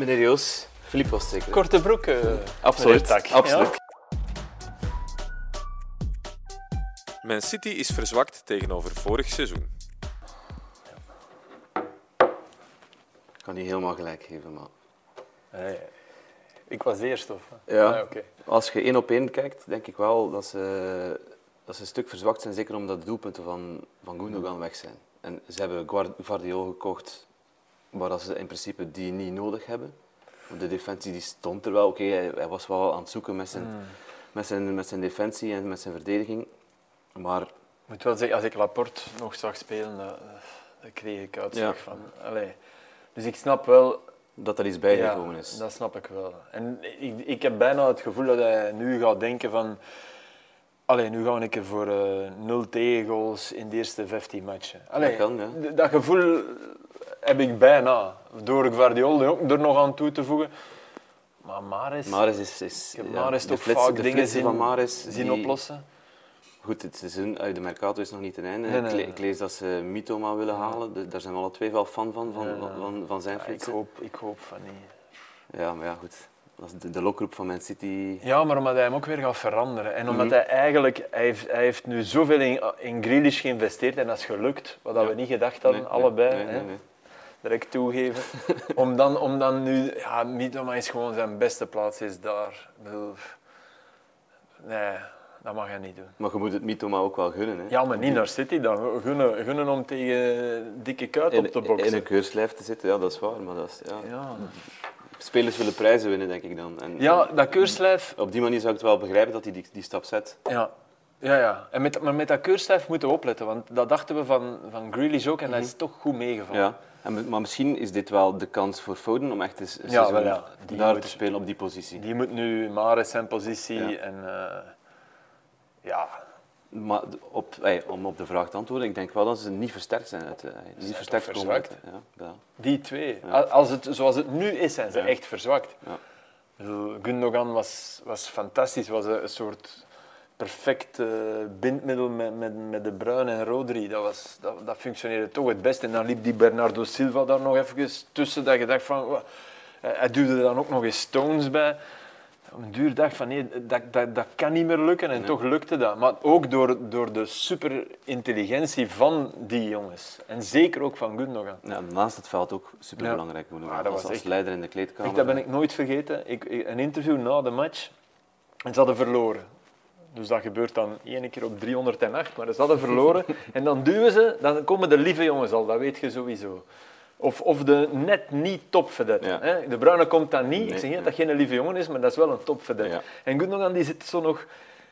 Meneer Joos, Filip was zeker. Korte broek, uh, absoluut. Tak. absoluut. Man City is verzwakt tegenover vorig seizoen. Ik kan niet helemaal gelijk geven, maar... Nee, ik was eerst, of? Ja, ah, okay. als je één op één kijkt, denk ik wel dat ze, dat ze een stuk verzwakt zijn, zeker omdat de doelpunten van, van Gundogan weg zijn. En ze hebben Guardiola gekocht, waar ze in principe die niet nodig hebben. De defensie die stond er wel, oké, hij, hij, was wel aan het zoeken met zijn, mm. met, zijn, met zijn defensie en met zijn verdediging. Maar... Ik moet wel zeggen, als ik Laporte nog zag spelen, dat, dat kreeg ik ja. van. Allee. Dus ik snap wel... Dat er iets bijgekomen ja, is. dat snap ik wel. En ik, ik heb bijna het gevoel dat hij nu gaat denken van... Allee, nu gaan we een keer voor uh, 0 tegengoals in de eerste 15 matchen. Allee, dat kan, ja. Dat gevoel heb ik bijna. Door Guardiola er nog aan toe te voegen. Maar Maris... Maris is... is ik heb ja, Maris toch flits, vaak dingen zien, van Maris, zien die, oplossen. Goed, het seizoen uit de Mercato is nog niet ten einde. Nee, nee, ik, ik, lees dat ze Mitoma willen halen. De, daar zijn we alle twee wel fan van, van, van, van, van zijn ja, ik, flitsen. hoop, ik hoop van niet. Ja, maar ja, goed. Dat is de, de lokroep van Man City. Ja, maar omdat hij hem ook weer gaat veranderen. En omdat Mhm. hij eigenlijk... Hij heeft, hij heeft nu zoveel in, in Grealish geïnvesteerd en dat is gelukt. Wat we niet gedacht hadden, allebei. hè. Direct toegeven. om, dan, om dan nu... Ja, Mitoma is gewoon zijn beste plaats is daar. Bedoel, nee, dat mag hij niet doen. Maar je moet het Mitoma ook wel gunnen. Hè. Ja, maar niet naar City dan. Gunnen, gunnen om tegen dikke kuit op te in, in boksen. een keurslijf te zitten, ja, dat is waar. Maar dat is, ja. Ja. Spelers willen prijzen winnen, denk ik dan. En, ja, dat keurslijf... Op die manier zou ik het wel begrijpen dat hij die, die stap zet. Ja, ja, ja. En met, maar met dat keurslijf moeten we opletten, want dat dachten we van, van Grealish ook en dat is toch goed meegevallen. Ja. En, maar misschien is dit wel de kans voor Foden om echt eens een Ja, wel ja. Daar moet- te spelen op die positie. Die moet nu Maris zijn positie Ja. en uh, ja, Maar op, ey, om op de vraag te antwoorden, ik denk wel dat ze niet versterkt zijn. Uit, eh, niet toch versterkt komen uit, verzwakt? ja, ja. die twee. Als het, zoals het nu is, zijn ze echt verzwakt. Gundogan was, was fantastisch, was een soort perfect bindmiddel met, met, met De Bruyne en Rodri. Dat, was, dat, dat functioneerde toch het best. En dan liep die Bernardo Silva daar nog even tussen, dat je dacht van... Hij duwde er dan ook nog eens Stones bij. Op een duur dacht van nee, dat, dat, dat kan niet meer lukken en Nee. toch lukte dat. Maar ook door, door de superintelligentie van die jongens. En zeker ook van Gundogan. Ja, naast het veld ook superbelangrijk. Ja. Maar dat was als echt- leider in de kleedkamer. Ik, dat ben ik nooit vergeten. Ik, ik- een interview na de match. En ze hadden verloren. Dus dat gebeurt dan één keer op 308, maar ze hadden verloren. en dan duwen ze, dan komen de lieve jongens al, dat weet je sowieso. Of, of de net niet topverdette. Ja. hè. De Bruine komt dan niet. ik zeg niet dat nee. dat geen lieve jongen is, maar dat is wel een topverdette. Ja. En Gundogan die zit zo nog...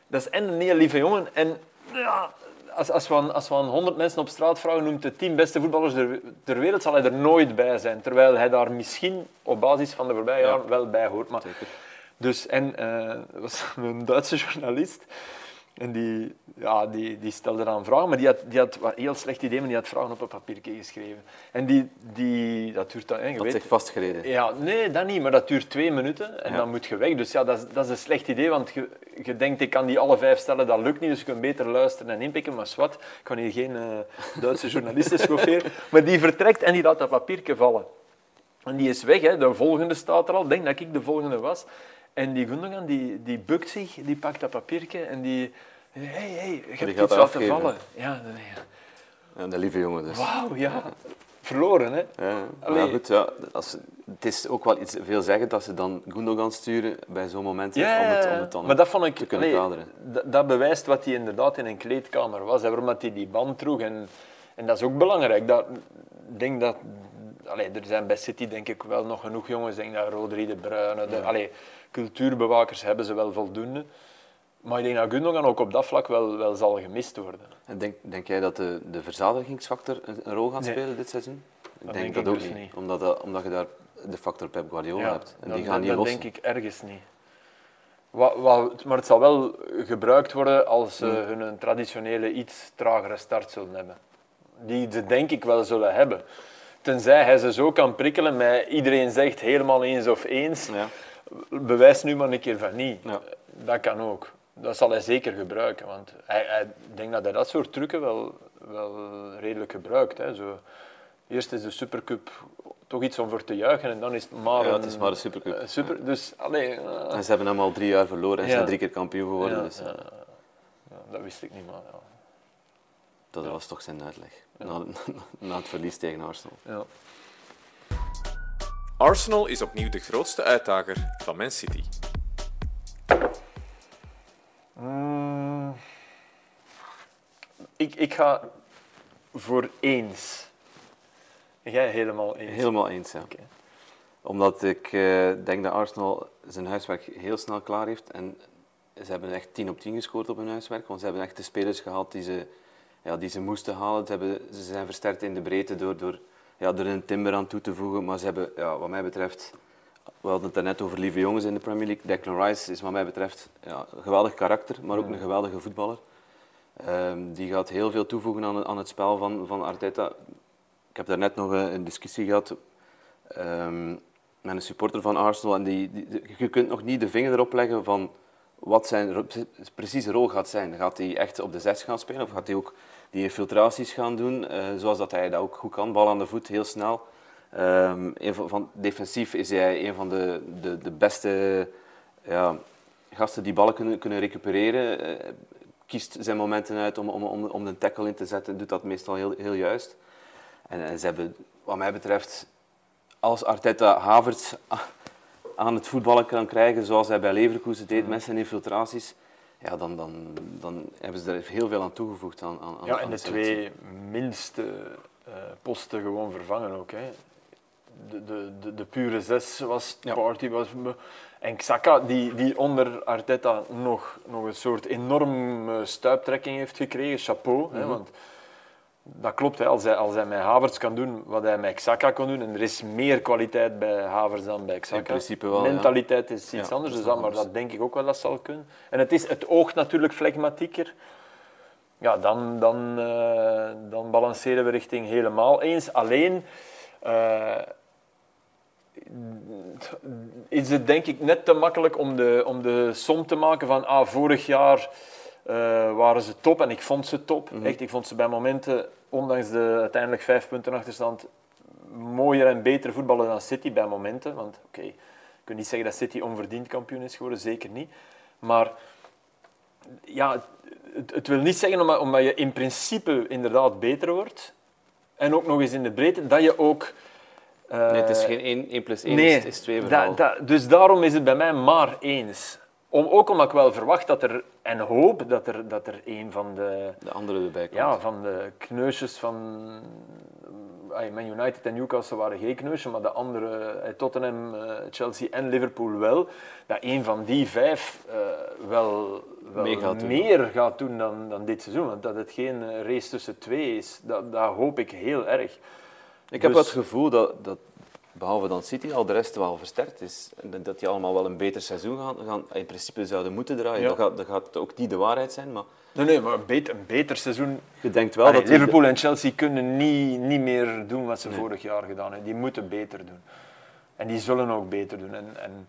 Dat is en een heel lieve jongen. En ja, als, als, we aan, als we aan 100 mensen op straat vragen, noemt de 10 beste voetballers ter, ter wereld, zal hij er nooit bij zijn. Terwijl hij daar misschien op basis van de voorbije Ja. jaren wel bij hoort. Maar Zeker. Dus, en er was een Duitse journalist. En die, ja, die, die stelde dan vragen, maar die had, die had wat een heel slecht idee, maar die had vragen op een papiertje geschreven. En die, die dat duurt dan, hè, je Dat weet, zich vastgereden. ja, nee, dat niet, maar dat duurt twee minuten en Ja. dan moet je weg. Dus ja, dat is, dat is een slecht idee, want je, je denkt, ik kan die alle vijf stellen, dat lukt niet, dus je kunt beter luisteren en inpikken. Maar zwart, ik kan hier geen eh, Duitse journalisten schofferen. Maar die vertrekt en die laat dat papiertje vallen. En die is weg, hè. de volgende staat er al, ik denk dat ik de volgende was. En die Gundogan, die, die bukt zich, die pakt dat papiertje en die... Hé, hey, hey, je hebt iets laten vallen. Ja, nee. Ja, de lieve jongen dus. Wauw, ja. Verloren, hè. Ja, maar ja, goed, ja, als, het is ook wel iets veelzeggend dat ze dan Gundogan sturen bij zo'n moment om, het, om het dan maar dat vond ik, te kunnen allee, kaderen. dat, bewijst wat hij inderdaad in een kleedkamer was. Hè, waarom hij die band droeg. En, en dat is ook belangrijk. Dat, ik denk dat, allee, er zijn bij City denk ik wel nog genoeg jongens. Ik denk dat Rodri, De Bruyne, de, allee, cultuurbewakers hebben ze wel voldoende. Maar ik denk dat Gundogan ook op dat vlak wel, wel zal gemist worden. En denk, denk jij dat de, de verzadigingsfactor een, een rol gaat Nee. spelen dit seizoen? Dat denk denk dat ik ook dus niet. niet. Omdat, dat- omdat je daar de factor Pep Guardiola hebt. En dat, die gaan niet dat lossen. denk ik ergens niet. Wat, wat, maar het zal wel gebruikt worden als ze Hmm. hun traditionele iets tragere start zullen hebben. Die ze denk ik wel zullen hebben. Tenzij hij ze zo kan prikkelen met iedereen zegt helemaal eens of eens. Ja. Bewijs nu maar een keer van niet. Ja. Dat kan ook. Dat zal hij zeker gebruiken. Want hij, hij ik denk dat hij dat soort trucken wel, wel redelijk gebruikt. Hè. Zo, eerst is de Supercup toch iets om voor te juichen. En dan is het maar Ja, het is maar een supercup. super. Dus, allee, eh, En ze hebben hem al drie jaar verloren en ze zijn drie keer kampioen geworden. dus, eh, ja, ja, dat wist ik niet, maar ja. Dat was toch zijn uitleg. Na, na het verlies tegen Arsenal. ja. Arsenal is opnieuw de grootste uitdager van Man City. Mm. ik, ik ga voor eens. Jij helemaal eens. Helemaal eens, ja. Oké. Omdat ik eh, denk dat Arsenal zijn huiswerk heel snel klaar heeft. En ze hebben echt 10 op 10 gescoord op hun huiswerk. Want ze hebben echt de spelers gehaald die ze, ja, die ze moesten halen. Ze, hebben, ze zijn versterkt in de breedte door, door, ja, door een timber aan toe te voegen. Maar ze hebben, ja, wat mij betreft, we hadden het daarnet over lieve jongens in de Premier League. Declan Rice is wat mij betreft ja, een geweldig karakter, maar ook een geweldige voetballer. Ehm, die gaat heel veel toevoegen aan, aan het spel van, van Arteta. Ik heb daarnet nog een, een discussie gehad ehm, met een supporter van Arsenal. En die, die- die- je kunt nog niet de vinger erop leggen van wat zijn precieze rol gaat zijn. Gaat hij echt op de zes gaan spelen of gaat hij ook die infiltraties gaan doen, eh, zoals dat hij dat ook goed kan, bal aan de voet, heel snel. Ehm, van, van, defensief is hij een van de, de, de beste ja, gasten die ballen kunnen, kunnen recupereren. Eh, kiest zijn momenten uit om, om, om, om een tackle in te zetten, doet dat meestal heel, heel juist. En, en ze hebben, wat mij betreft, als Arteta Havertz aan het voetballen kan krijgen, zoals hij bij Leverkusen deed, met zijn infiltraties, ja, dan, dan, dan hebben ze er heel veel aan toegevoegd. Aan, aan, Ja, aan en de twee minste eh, posten gewoon vervangen ook. Hè. De, de, de, de pure zes was Ja. Party. Was, en Xhaka, die, die onder Arteta nog, nog een soort enorme stuiptrekking heeft gekregen. Chapeau. hè, Mhm. want dat klopt, hè, als, hij, als hij met Havertz kan doen wat hij met Xhaka kon doen, en er is meer kwaliteit bij Havertz dan bij Xhaka. In principe wel, ja. Mentaliteit is iets Ja, anders, dus dat, maar dat denk ik ook wel dat zal kunnen. En het, is, het oogt natuurlijk flegmatieker. Ja, dan, dan, eh, dan balanceren we richting helemaal eens. Alleen eh, is het denk ik net te makkelijk om de, om de som te maken van ah, vorig jaar waren ze top en ik vond ze top. Mhm. Echt, ik vond ze bij momenten, ondanks de uiteindelijk vijf punten achterstand, mooier en beter voetballen dan City bij momenten. Want oké, ik kan niet zeggen dat City onverdiend kampioen is geworden, zeker niet. Maar ja, het, het wil niet zeggen omdat, omdat je in principe inderdaad beter wordt. En ook nog eens in de breedte, dat je ook... eh, Nee, het is geen 1, 1 plus 1, nee, het is 2 da- verhaal. da- dus daarom is het bij mij maar eens. Om, ook omdat ik wel verwacht dat er, en hoop dat er, dat er een van de, De andere erbij komt. ja, van de kneusjes van... ay, Man United en Newcastle waren geen kneusje, maar de andere, eh, Tottenham, eh, Chelsea en Liverpool wel. Dat een van die vijf eh, wel, wel Mee gaat doen. meer gaat doen dan, dan dit seizoen. Want dat het geen eh, race tussen twee is, dat, dat hoop ik heel erg. Ik heb Dus- het gevoel dat, dat, behalve dan City, al de rest wel versterkt is. En dat- die allemaal wel een beter seizoen gaan, gaan in principe zouden moeten draaien. Ja. Dat, gaat, dat gaat ook niet de waarheid zijn, maar Nee, nee, maar een beter, een beter seizoen je denkt wel Allee, dat... die- Liverpool en Chelsea kunnen niet, niet meer doen wat ze vorig jaar gedaan hebben. Die moeten beter doen. En die zullen ook beter doen. En, en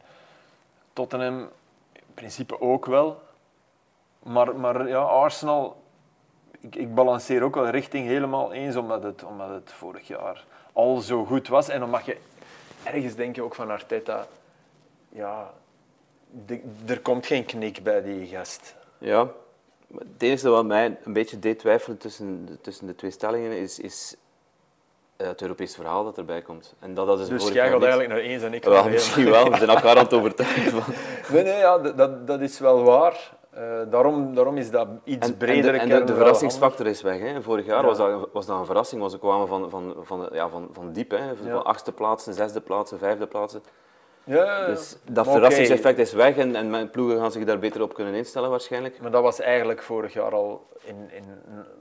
Tottenham in principe ook wel. Maar, maar ja, Arsenal, ik, ik balanceer ook wel richting helemaal eens, omdat het, omdat het vorig jaar al zo goed was. En omdat je ergens denk je ook van Arteta, ja, de- er komt geen knik bij die gast. Ja, het enige wat mij een beetje deed twijfelen tussen, de- tussen de twee stellingen is, is eh, het Europese verhaal dat erbij komt. En dat, dat is Dus jij gaat eigenlijk naar eens en ik naar misschien wel, we zijn elkaar aan het overtuigen. Van. Nee, nee, ja, dat, dat is wel waar. Eh, daarom, daarom is dat iets En, en, de, en de, kern de wel verrassingsfactor is weg. Hè. Vorig jaar Ja. was, dat, was dat een verrassing, want ze kwamen van, van, van, ja, van, van diep. Hè. Van Ja. achtste plaatsen, zesde plaatsen, vijfde plaatsen. Ja. Dus dat verrassingseffect is weg en, en mijn ploegen gaan zich daar beter op kunnen instellen waarschijnlijk. Maar dat was eigenlijk vorig jaar al in, in,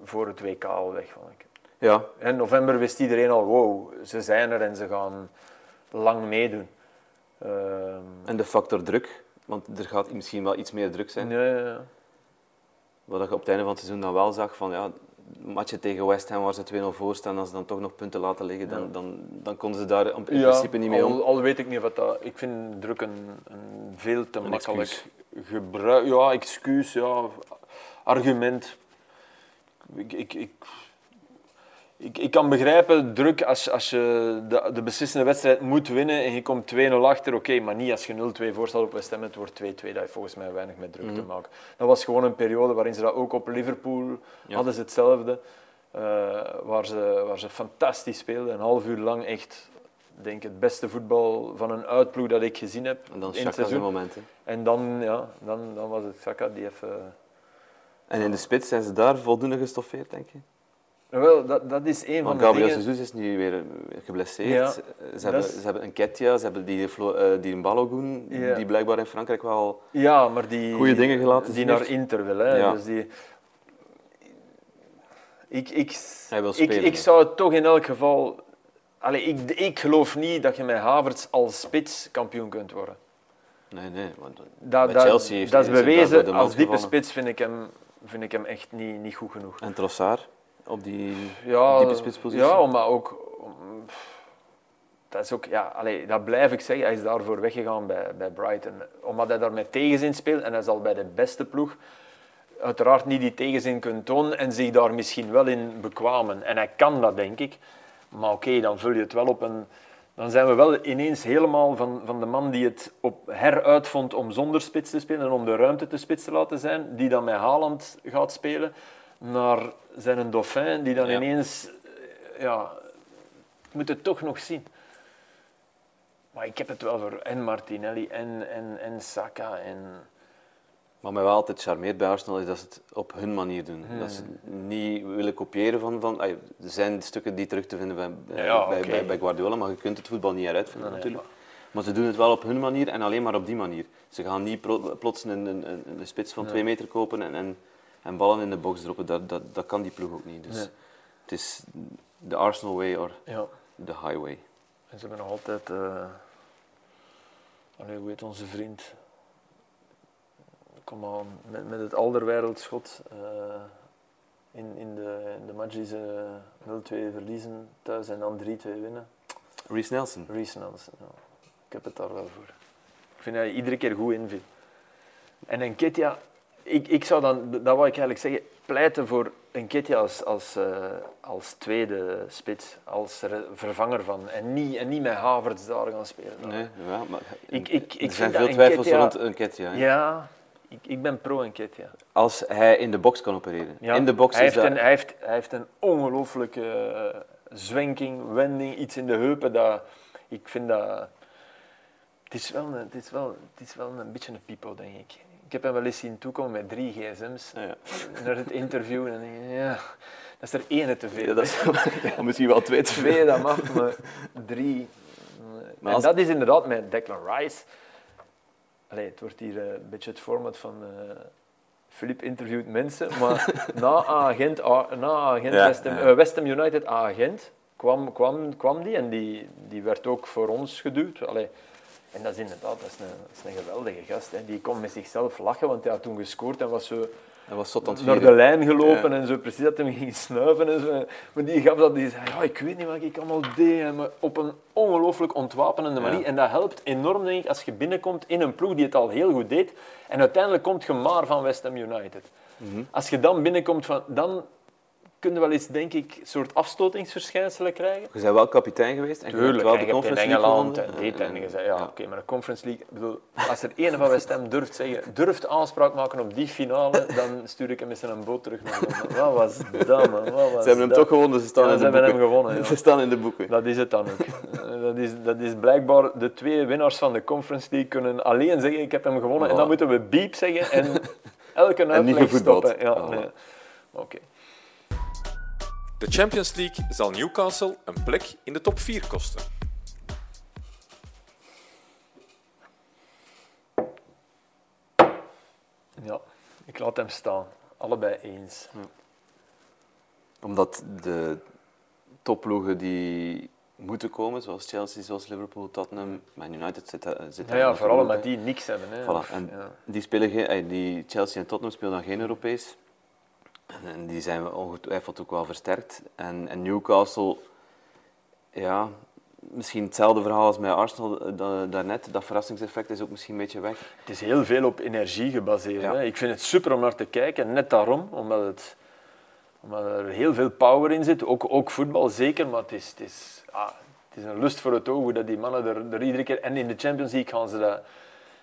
voor het WK al weg, vond ik. Ja, In november wist iedereen al, wow, ze zijn er en ze gaan lang meedoen. Ehm, en de factor druk, want er gaat misschien wel iets meer druk zijn. ja, ja, ja. Wat je op het einde van het seizoen dan wel zag, van ja, matchen tegen West Ham waar ze 2-0 voor staan, als ze dan toch nog punten laten liggen, dan, dan, dan konden ze daar in principe niet mee om. Al, weet ik niet wat dat... Ik vind druk een, een veel te Een makkelijk gebruik... Ja, excuus, ja, argument. Ik, ik, ik, ik, ik kan begrijpen, druk als, als je de, de beslissende wedstrijd moet winnen en je komt 2-0 achter, oké, maar niet als je 0-2 voorstelt op West Ham, het wordt 2-2, dat heeft volgens mij weinig met druk te maken. Dat was gewoon een periode waarin ze dat ook op Liverpool Ja. hadden ze hetzelfde, eh, waar, ze, waar ze fantastisch speelden, een half uur lang echt, denk het beste voetbal van een uitploeg dat ik gezien heb En dan in het Xhaka zijn seizoen. moment. hè. En dan, ja, dan, dan was het Saka die even... En in de spits zijn ze daar voldoende gestoffeerd, denk je? Wel, dat, dat is een van de Gabriel dingen... Jesus is nu weer eh, geblesseerd. Ja, ze, hebben, is- ze hebben een Ketia, ze hebben die, Flo- eh, die Balogun, Ja. die blijkbaar in Frankrijk wel... Ja, maar die... Goeie dingen gelaten Die naar heeft. Inter wil, hè. Ja. Dus die... Ik, ik, Hij wil ik, spelen. ik zou het toch in elk geval... Allee, ik, ik geloof niet dat je met Havertz als spits kampioen kunt worden. Nee, nee. Want Dat, dat, Chelsea heeft dat is bewezen. Als diepe gevallen. spits vind ik hem, vind ik hem echt niet, niet goed genoeg. En Trossard op die Ja, diepe spitspositie. Ja, maar ook... om- Dat is ook... Ja, allee, dat blijf ik zeggen. Hij is daarvoor weggegaan bij, bij Brighton. Omdat hij daar met tegenzin speelt. En hij zal bij de beste ploeg uiteraard niet die tegenzin kunnen tonen. En zich daar misschien wel in bekwamen. En hij kan dat, denk ik. Maar oké, dan vul je het wel op een... Dan zijn we wel ineens helemaal van, van de man die het op heruitvond om zonder spits te spelen en om de ruimte te spits te laten zijn, die dan met Haaland gaat spelen, naar zijn een Dauphin, die dan Ja. ineens... eh, Ja, ik moet het toch nog zien. Maar ik heb het wel voor en Martinelli en, en, en Saka en... Wat mij wel altijd charmeert bij Arsenal is dat ze het op hun manier doen. Hmm. Dat ze het niet willen kopiëren van... van er zijn stukken die terug te vinden bij, bij, Ja, bij, oké. bij, bij Guardiola, maar je kunt het voetbal niet eruit vinden Nee, natuurlijk. Maar ze doen het wel op hun manier en alleen maar op die manier. Ze gaan niet plots een, een, een, een spits van twee meter kopen en, en, en ballen in de box droppen. Dat, dat, dat kan die ploeg ook niet. Dus Nee. het is de Arsenal way or Ja. the highway. En ze hebben nog altijd... eh allee, hoe heet onze vriend? Kom aan, met, met het Alderwereldschot. eh in, in, de, in de match die ze 0-2 verliezen thuis en dan 3-2 winnen. Reece Nelson. Reece Nelson, ja. Ik heb het daar wel voor. Ik vind dat hij iedere keer goed inviel. En Enketia, ik, ik zou dan, dat wou ik eigenlijk zeggen, pleiten voor Enketia als, als, eh, als tweede spits, als vervanger van. En niet, en niet met Havertz daar gaan spelen. Nee, ja, maar Ik- ik- ik er zijn veel twijfels rond Nketiah. hè. Ja, ik, ik ben pro Enketia. Als hij in de box kan opereren. Ja, In de box hij, is heeft dat... een, hij, heeft, hij heeft een ongelooflijke eh, zwenking, wending, iets in de heupen. Dat, ik vind dat... Het is, wel een, het, is wel, het is wel een beetje een pipo, denk ik. Ik heb hem wel eens zien toekomen met drie gsm's Ja, naar het interview. En dan denk ik, ja, dat is er ene te veel. Ja, dat is ja, misschien wel twee te veel. Twee, dat mag, maar drie... Maar en dat is inderdaad met Declan Rice. Allee, het wordt hier eh, een beetje het format van... eh Philip interviewt mensen, maar na agent, na agent Ja, West, Ham, ja. eh, West Ham United agent kwam, kwam, kwam die en die, die werd ook voor ons geduwd. Allee, en dat is inderdaad dat is een, dat is een geweldige gast. Hè. Die kon met zichzelf lachen, want hij had toen gescoord en was zo Hij was zot aan het naar de lijn gelopen Ja. en zo precies dat hij ging snuiven en zo. Maar die gaf dat, die zei, ja, ik weet niet wat ik allemaal deed, hè, maar op een ongelooflijk ontwapenende manier. Ja. En dat helpt enorm, denk ik, als je binnenkomt in een ploeg die het al heel goed deed. En uiteindelijk komt je maar van West Ham United. Mhm. Als je dan binnenkomt, van, dan kun je wel eens, denk ik, een soort afstotingsverschijnselen krijgen. Je bent wel kapitein geweest en je Tuurlijk, wel de je hebt in Conference League Engeland en dit en je zei, ja, oké, maar de Conference League, bedoel, als er één van West Ham durft zeggen, durft aanspraak maken op die finale, dan stuur ik hem eens in een boot terug naar Londen. Wat was dat, man? Wat was Ze hebben hem toch gewonnen, ze staan Ja, in ze de hebben boeken. hem gewonnen, ja. Ze staan in de boeken. Dat is het dan ook. Eh, Dat is, dat is blijkbaar de twee winnaars van de Conference League kunnen alleen zeggen, ik heb hem gewonnen. En dan moeten we beep zeggen en elke uitleg stoppen. Ja, Voilà. nee. Oké. De Champions League zal Newcastle een plek in de top 4 kosten. Ja, ik laat hem staan. Allebei eens. Omdat de topploegen die moeten komen, zoals Chelsea, zoals Liverpool, Tottenham, Man United zit, daar- zit Ja, ja vooral omdat die niks hebben. Hè. Voilà, en ja. die, spelen geen, die Chelsea en Tottenham spelen dan geen Europees. En, die zijn ongetwijfeld ook wel versterkt. En, en Newcastle, ja, misschien hetzelfde verhaal als met Arsenal eh, da- daarnet. Dat verrassingseffect is ook misschien een beetje weg. Het is heel veel op energie gebaseerd. Ja. Hè. Ik vind het super om naar te kijken, net daarom, omdat het Omdat er heel veel power in zit. Ook, ook voetbal zeker, maar het is, het, is, ah, het is een lust voor het oog hoe dat die mannen er, er iedere keer... En in de Champions League gaan ze dat...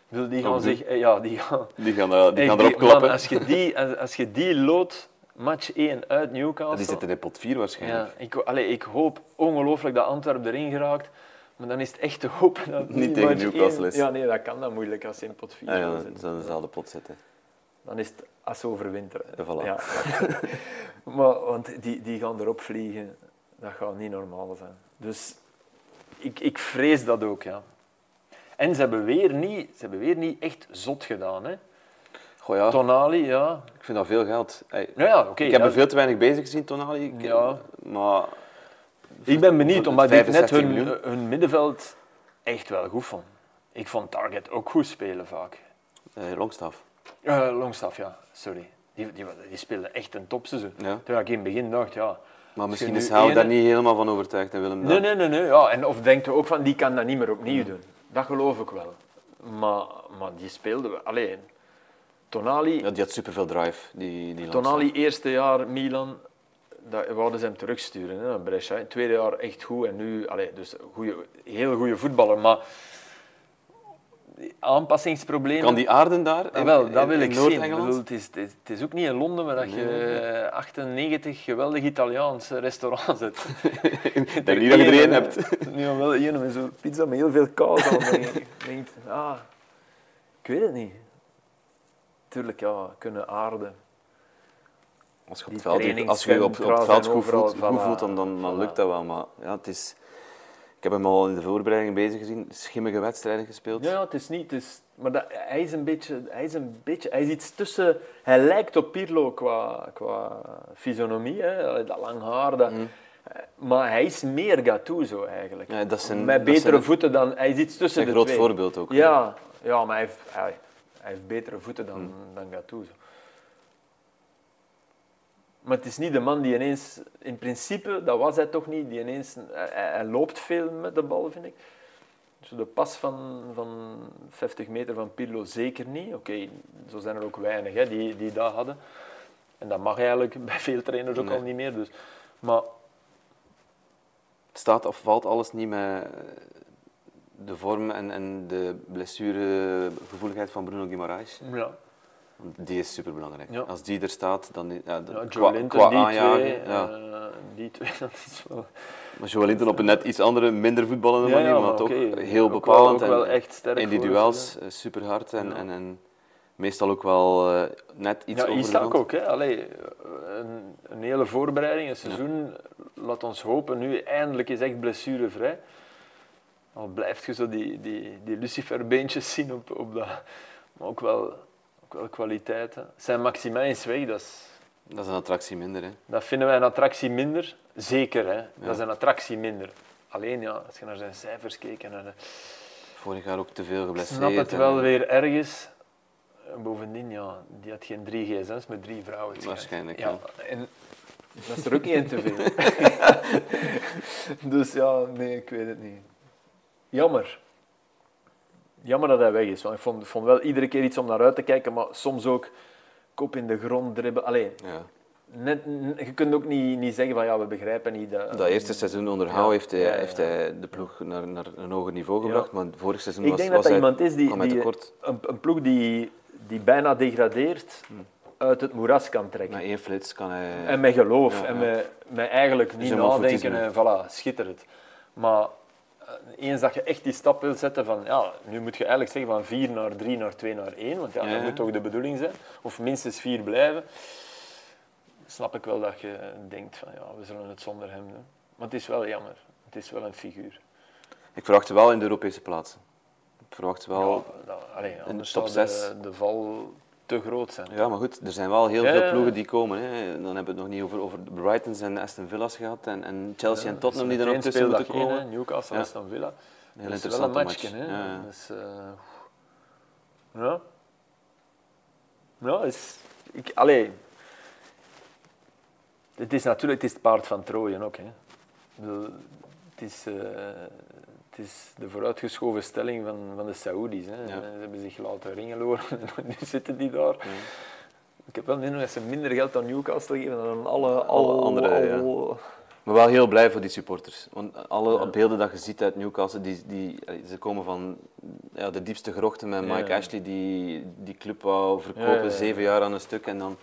wil Die gaan zich... eh, Ja, die gaan... Die gaan, eh, die Echt, gaan erop man, klappen. als, je die, als, als je die loodt, match 1 uit Newcastle... Die zitten in pot 4 waarschijnlijk. Ja, ik, allee, ik hoop ongelooflijk dat Antwerpen erin geraakt. Maar dan is het echt te hopen dat Niet tegen Newcastle is. Ja, nee, dat kan dan moeilijk als je in pot 4 Ah, ja, zit. dan ze in dezelfde pot zitten. Dan is het als overwinteren. Ja, voilà. Ja. maar, want die, die gaan erop vliegen. Dat gaat niet normaal zijn. Dus ik, ik vrees dat ook, ja. En ze hebben weer niet, ze hebben weer niet echt zot gedaan. Hè. Goh ja, Tonali, ja. ik vind dat veel geld. Hey, Nou ja, oké. ik heb ja. er veel te weinig bezig gezien, Tonali. Ik- Ja. Maar Ik ben benieuwd, omdat ik net 65 hun, miljoen. hun middenveld echt wel goed vond. Ik vond Target ook goed spelen vaak. eh, Longstaff. Eh Longstaff, ja, sorry. Die, die, die speelde echt een topseizoen. Ja. Terwijl ik in het begin dacht, ja... Maar misschien is Hou ene- daar niet helemaal van overtuigd en Willem Nee, nee, nee. nee ja. En of denkt ook van, die kan dat niet meer opnieuw doen. Dat geloof ik wel. Maar, maar die speelde. Alleen, Tonali, Ja, die had superveel drive, die, die. Tonali eerste jaar Milan, dat wouden ze hem terugsturen hè, naar Brescia. Tweede jaar echt goed en nu, allee, dus goeie, heel goede voetballer. Maar aanpassingsproblemen. Kan die aarden daar? Ah, wel, dat wil in ik zien. Bedoel, het, is, het, is, ook niet in Londen waar dat Nee, je 98 geweldig Italiaanse restaurants hebt. Ik denk niet dat je er één hebt. Nu wel één met zo'n pizza met heel veel kaas aan. denk ah, ik weet het niet. Tuurlijk, ja, kunnen aarden. Als je op het veld, als je op, op het veld goed voelt, overal, goed voilà, voelt dan, dan, dan voilà. lukt dat wel. Maar ja, het is... Ik heb hem al in de voorbereiding bezig gezien. Schimmige wedstrijden gespeeld. Ja, het is niet. Het is, maar dat, hij, is een beetje, hij is een beetje. Hij is iets tussen. Hij lijkt op Pirlo qua, qua fysionomie, hè, dat lang haar. Dat, Maar hij is meer Gattuso eigenlijk. Ja, dat is een- Met betere een- voeten dan. Hij is iets tussen Een de groot twee. voorbeeld ook. Ja, ja maar hij, hij heeft betere voeten dan, Hmm. dan Gattuso. Maar het is niet de man die ineens, in principe, dat was hij toch niet, die ineens, hij, hij loopt veel met de bal, vind ik. Zo de pas van, van 50 meter van Pirlo zeker niet. Oké, zo zijn er ook weinig hè, die, die dat hadden. En dat mag eigenlijk bij veel trainers ook Nee. al niet meer. Dus. Maar Het staat of valt alles niet met de vorm en, en de blessuregevoeligheid van Bruno Guimaraes. ja, Want Die is superbelangrijk. Ja. Als die er staat, dan... Ja, ja qua, Joe Linton, qua die aanjagen, twee, ja. eh, die twee, dat is wel... Maar Joe Linton op een net iets andere, minder voetballende manier, maar, maar toch heel ook wel- bepalend. ook wel en echt sterk in die duels eh, super hard en, en, en meestal ook wel eh, net iets ja, rand. ook. Hè. Allee, een, een hele voorbereiding, een seizoen. Laat ons hopen, nu eindelijk is echt blessurevrij. Al blijft je zo die, die, die luciferbeentjes zien op, op dat... Maar ook wel, ook wel kwaliteiten. Zijn Maximin is weg, dat, is, Dat is een attractie minder. Hè. dat vinden wij een attractie minder. Zeker, hè. Ja. dat is een attractie minder. Alleen, ja, als je naar zijn cijfers keek en de... Vorig jaar ook te veel Ik geblesseerd. snap het en- wel weer ergens. En Bovendien, ja, die had geen drie gsm's met drie vrouwen. Waarschijnlijk, Ja, en dat is er ook één te veel. dus ja, nee, ik weet het niet. Jammer. Jammer dat hij weg is. Want ik vond, vond wel iedere keer iets om naar uit te kijken, maar soms ook kop in de grond dribbelen. Allee, Ja. net, je kunt ook niet, niet zeggen van ja, we begrijpen niet dat... Dat eerste seizoen onder Ja. Hou heeft, hij, Ja, ja, heeft hij de ploeg naar, naar een hoger niveau gebracht, maar vorig seizoen Ik was, denk dat was dat hij, iemand is die, een, een ploeg die, die bijna degradeert, uit het moeras kan trekken. Met één flits kan hij... En met geloof. En met, met eigenlijk niet nadenken. En voilà, schitterend. Maar eens dat je echt die stap wilt zetten van... Ja, nu moet je eigenlijk zeggen van 4 naar 3 naar 2 naar 1. Want ja, Ja, dat moet toch de bedoeling zijn. Of minstens 4 blijven. Snap ik wel dat je denkt van... Ja, we zullen het zonder hem doen. Maar het is wel jammer. Het is wel een figuur. Ik verwacht wel in de Europese plaatsen. Ik verwacht wel... ja, nou, allee, de top zou zes. de, de val te groot zijn. Ja, maar goed, er zijn wel heel Ja, veel ploegen die komen. Hè. Dan hebben we het nog niet over, over de Brightons en Aston Villa's gehad en, en Chelsea en Tottenham die er ook tussen moeten komen. Newcastle, Ja. Aston Villa. Heel dat is wel een matchje. match. Hè? Dus, eh, ja. Ja, is, ik, allee. Het is natuurlijk het, is het paard van Troje ook. Hè. Ik bedoel, Het, is, eh, het is de vooruitgeschoven stelling van, van de Saoedi's. Hè. Ja. Ze hebben zich laten ringeloren en nu zitten die daar. Ik heb wel de dat ze minder geld aan Newcastle geven dan aan alle, alle, Alle andere, alle- Maar wel heel blij voor die supporters. Want alle beelden dat je ziet uit Newcastle, die, die, ze komen van ja, de diepste grochten met Mike Ja. Ashley, die die club wou verkopen, Ja, ja, ja. zeven jaar aan een stuk. En dan,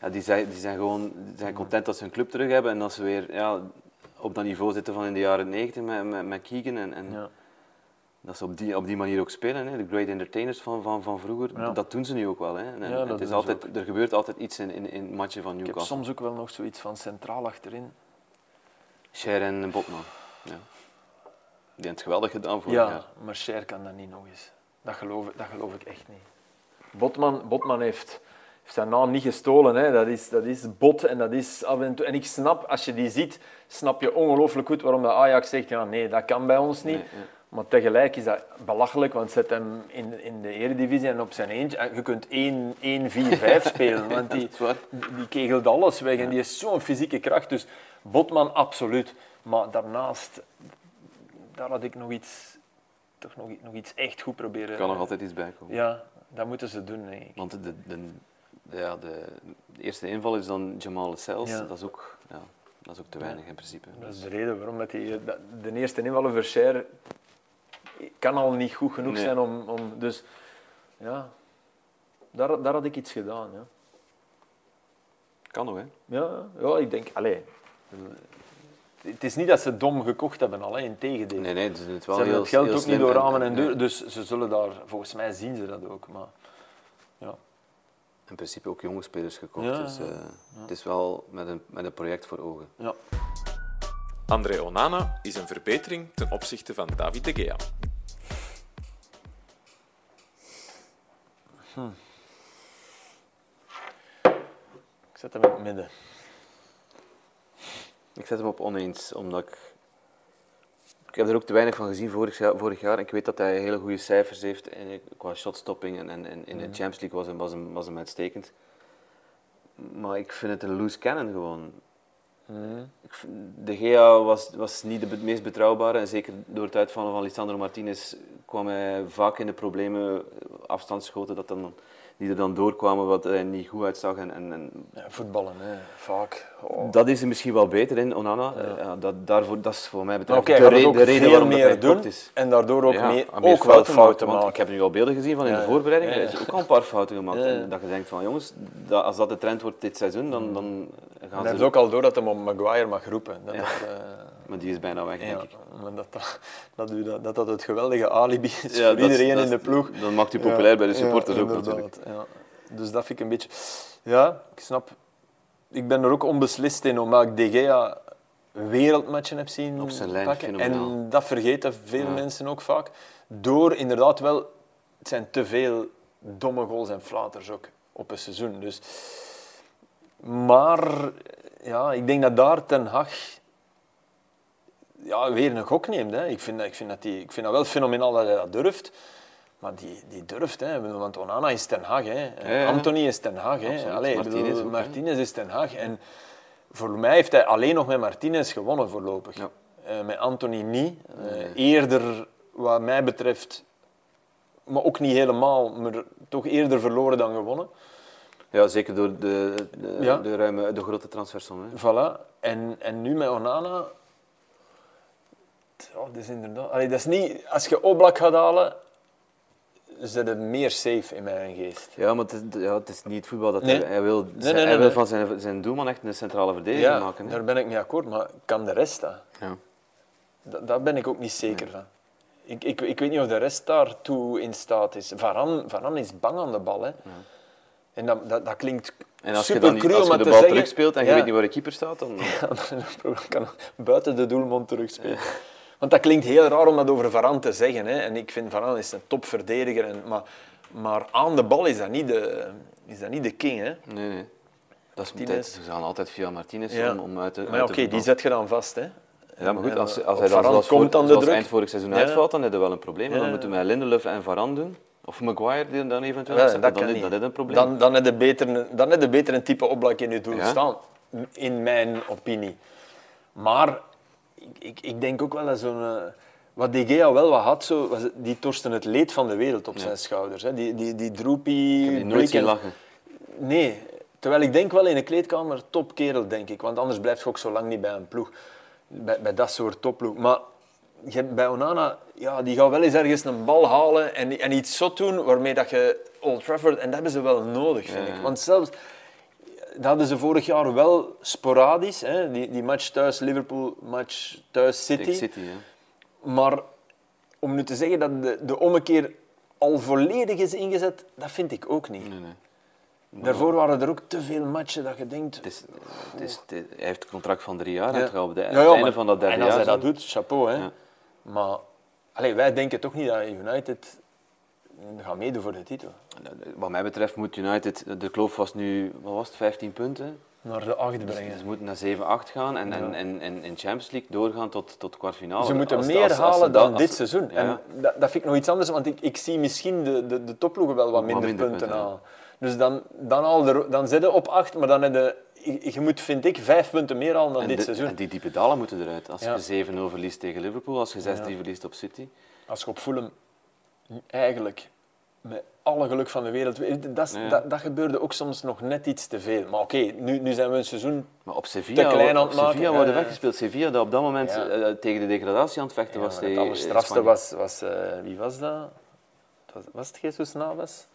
ja, die, zijn, die zijn gewoon die zijn content dat ze hun club terug hebben en dat ze weer ja, op dat niveau zitten van in de jaren 90 met, met, met Keegan. En, en Ja. dat ze op die, op die manier ook spelen. Hè. De great entertainers van, van, van vroeger, Ja. dat doen ze nu ook wel. Hè. En, het is altijd, er gebeurt altijd iets in, in, in matchen van Ik heb Newcastle. soms ook wel nog zoiets van centraal achterin. Cher en Botman. Ja. Die hebben het geweldig gedaan jaar. Ja, maar Cher kan dat niet nog eens. Dat geloof, ik- dat geloof ik echt niet. Botman, Botman heeft, heeft zijn naam niet gestolen. Hè. Dat, is, dat is bot en dat is af en toe... En ik snap, als je die ziet, snap je ongelooflijk goed waarom de Ajax zegt, ja, nee, dat kan bij ons niet. Nee. Maar tegelijk is dat belachelijk, want zet hem in, in de eredivisie en op zijn eentje. en Je kunt 1-4-5 spelen, want die, die kegelt alles weg en die is zo'n fysieke kracht. Dus Botman, absoluut. Maar daarnaast, daar had ik nog iets, toch nog, nog iets echt goed proberen. Er kan nog altijd iets bij komen. Ja, dat moeten ze doen, denk ik. Want de, de, ja, de, de eerste inval is dan Jamal Sels. Ja. Dat, is ook, ja, dat is ook te weinig in principe. Dat is de reden waarom dat die, dat- de eerste invallen voor Cher kan al niet goed genoeg Nee. zijn om, om... Dus ja, daar, daar had ik iets gedaan. Ja. Kan nog, hè? Ja, ja ik denk, allee, het is niet dat ze dom gekocht hebben, al, in tegendeel. Nee, nee, ze het ze wel hebben heel het geld ook niet door ramen en deuren, dus ze zullen daar, volgens mij zien ze dat ook. Maar. In principe ook jonge spelers gekocht. Ja, dus ja, eh, het is wel met een, met een project voor ogen. Ja. André Onana is een verbetering ten opzichte van David de Gea. Ik zet hem in het midden. Ik zet hem op oneens, omdat ik... Ik heb er ook te weinig van gezien vorig jaar. Vorig jaar. Ik weet dat hij hele goede cijfers heeft in, qua shotstopping en, en, en in de Champions League was hem, was, hem, was hem uitstekend. Maar ik vind het een loose cannon gewoon. Ik vind- De Gea was, was niet de meest betrouwbare en zeker door het uitvallen van Lisandro Martinez kwam hij vaak in de problemen, afstandsschoten dat dan, die er dan doorkwamen wat hij niet goed uitzag. En, en, en Ja, voetballen, hè. vaak. Oh. dat is er misschien wel beter in, Onana. Eh, Ja, dat, daarvoor, dat is voor mij betreft de, re- de reden waarom meer doen is. en daardoor ook, meer, ook wel fouten maken, ik heb nu al beelden gezien van in de voorbereiding. Er is ook al een paar fouten gemaakt. En dat je denkt van jongens, dat, als dat de trend wordt dit seizoen, dan, dan gaan heeft ze... ook al door dat hij op Maguire mag roepen. Dat, Ja. dat, eh, Maar die is bijna weg, denk ik. maar dat, dat, dat, dat, het geweldige alibi is voor iedereen in de ploeg. Dan maakt u populair bij de supporters ook natuurlijk. Ja. Dus dat vind ik een beetje... Ja, ik snap. Ik ben er ook onbeslist in, omdat ik De Gea wereldmatchen heb zien Op zijn lijn, pakken. En dat vergeten veel mensen ook vaak. Door inderdaad wel... Het zijn te veel domme goals en flaters ook op een seizoen. Dus... Maar ja, ik denk dat daar Ten Hag ja, weer een gok neemt. Hè. Ik, vind, dat- ik, vind dat die, ik vind dat wel fenomenaal dat hij dat durft. Maar die, die durft, hè. Want Onana is Ten Hag. Hè. Ja. Anthony is Ten Hag. Hè. Allee, Martinez bedoel, ook, hè. Martinez is Ten Hag. En voor mij heeft hij alleen nog met Martinez gewonnen voorlopig. Ja. Eh, met Anthony niet. Eh, Nee. Eerder, wat mij betreft, maar ook niet helemaal, maar toch eerder verloren dan gewonnen. Ja, zeker door de, de, Ja. de, ruime, de grote transfersom. Hè. Voilà. En, en nu met Onana... Ja, dat is inderdaad... Allee, dat is niet... Als je Oblak gaat halen, zit het meer safe in mijn geest. Ja, maar het is, ja, het is niet het voetbal dat Nee. hij, hij wil. nee, nee, hij wil nee. van zijn, zijn doelman echt een centrale verdediger Ja, maken. Hè. daar ben ik mee akkoord, maar kan de rest dat? Ja. Da- Daar ben ik ook niet zeker van. Ik, ik, ik weet niet of de rest daartoe in staat is. Varan, Varan is bang aan de bal. Hè. En dat, dat, dat klinkt En als je, super dan niet, cru als je de bal zeggen. terugspeelt en je Ja. weet niet waar de keeper staat, dan... Ja, kan buiten de doelmond terugspelen. Want dat klinkt heel raar om dat over Varane te zeggen. Hè. En ik vind Varane is een topverdediger. En, maar, maar aan de bal is dat niet de, is dat niet de king. Hè. Nee, nee. Dat is, Martinez. Ze gaan altijd via Martinez Ja. om, om uit te Maar ja, oké, die zet je dan vast. Hè. Ja, maar goed, als, eh, als hij dan zoals, komt voor, zoals eind vorig seizoen Ja. uitvalt, dan heb je wel een probleem. Ja. dan moeten we met Lindelöf en Varane doen. Of Maguire die dan eventueel Ja, dat dan, niet. dan is een probleem. Dan, dan heb je beter, dan heb je beter een type oplak in je doel staan. In mijn opinie. Maar ik, ik, denk ook wel dat zo'n... eh, wat De Gea wel wat had, zo, was, die torsten het leed van de wereld op zijn schouders. Hè. Die, die, die droepie... Ik heb die nooit zien blikken. lachen. Nee, Terwijl ik denk wel in een kleedkamer topkerel, denk ik. Want anders blijft je ook zo lang niet bij een ploeg. Bij, bij dat soort topploeg. Maar je bij Onana, ja, die gaat wel eens ergens een bal halen en, en iets zot doen waarmee dat je Old Trafford... En dat hebben ze wel nodig, vind Ja. ik. Want zelfs... Dat hadden ze vorig jaar wel sporadisch. Hè? Die, die match thuis Liverpool, match thuis City. Tegen City. Maar om nu te zeggen dat de, de ommekeer al volledig is ingezet, dat vind ik ook niet. Nee, nee. Daarvoor waren er ook te veel matchen dat je denkt... Het is, het is, het is- hij heeft een contract van drie jaar. Ja. Gaat op de, Ja, het ja, einde maar- van dat derde En als jaar. hij dat doet, chapeau. Hè. Maar allee, wij denken toch niet dat United gaat meedoen voor de titel. Wat mij betreft moet United, de kloof was nu, wat was het, 15 punten. Naar de acht Dus brengen. ze moeten naar 7, 8 gaan en, en, Ja. en, en in Champions League doorgaan tot, tot kwartfinale. Ze moeten Als- meer als- halen dan als- dit seizoen. Ja. En dat, dat vind ik nog iets anders, want ik, ik zie misschien de, de, de topploegen wel wat minder, minder punten halen. Dus dan, dan, al de, dan zit je op acht, maar dan heb je, je moet, vind ik, vijf punten meer halen dan en dit de- seizoen. En die diepe dalen moeten eruit. Als Ja. je 7-0 verliest tegen Liverpool, als je 6-3 Ja. verliest op City. Als je op Fulham eigenlijk met alle geluk van de wereld... Dat, Ja. dat, dat gebeurde ook soms nog net iets te veel. Maar oké, nu, nu zijn we een seizoen... Maar op Sevilla, Te klein aan het maken, Sevilla worden ja. weggespeeld. Sevilla dat op dat moment Ja. eh, tegen de degradatie aan het vechten Ja, was. het allerstrafste was... was eh, wie was dat? Het Was, was het Jesus Navas?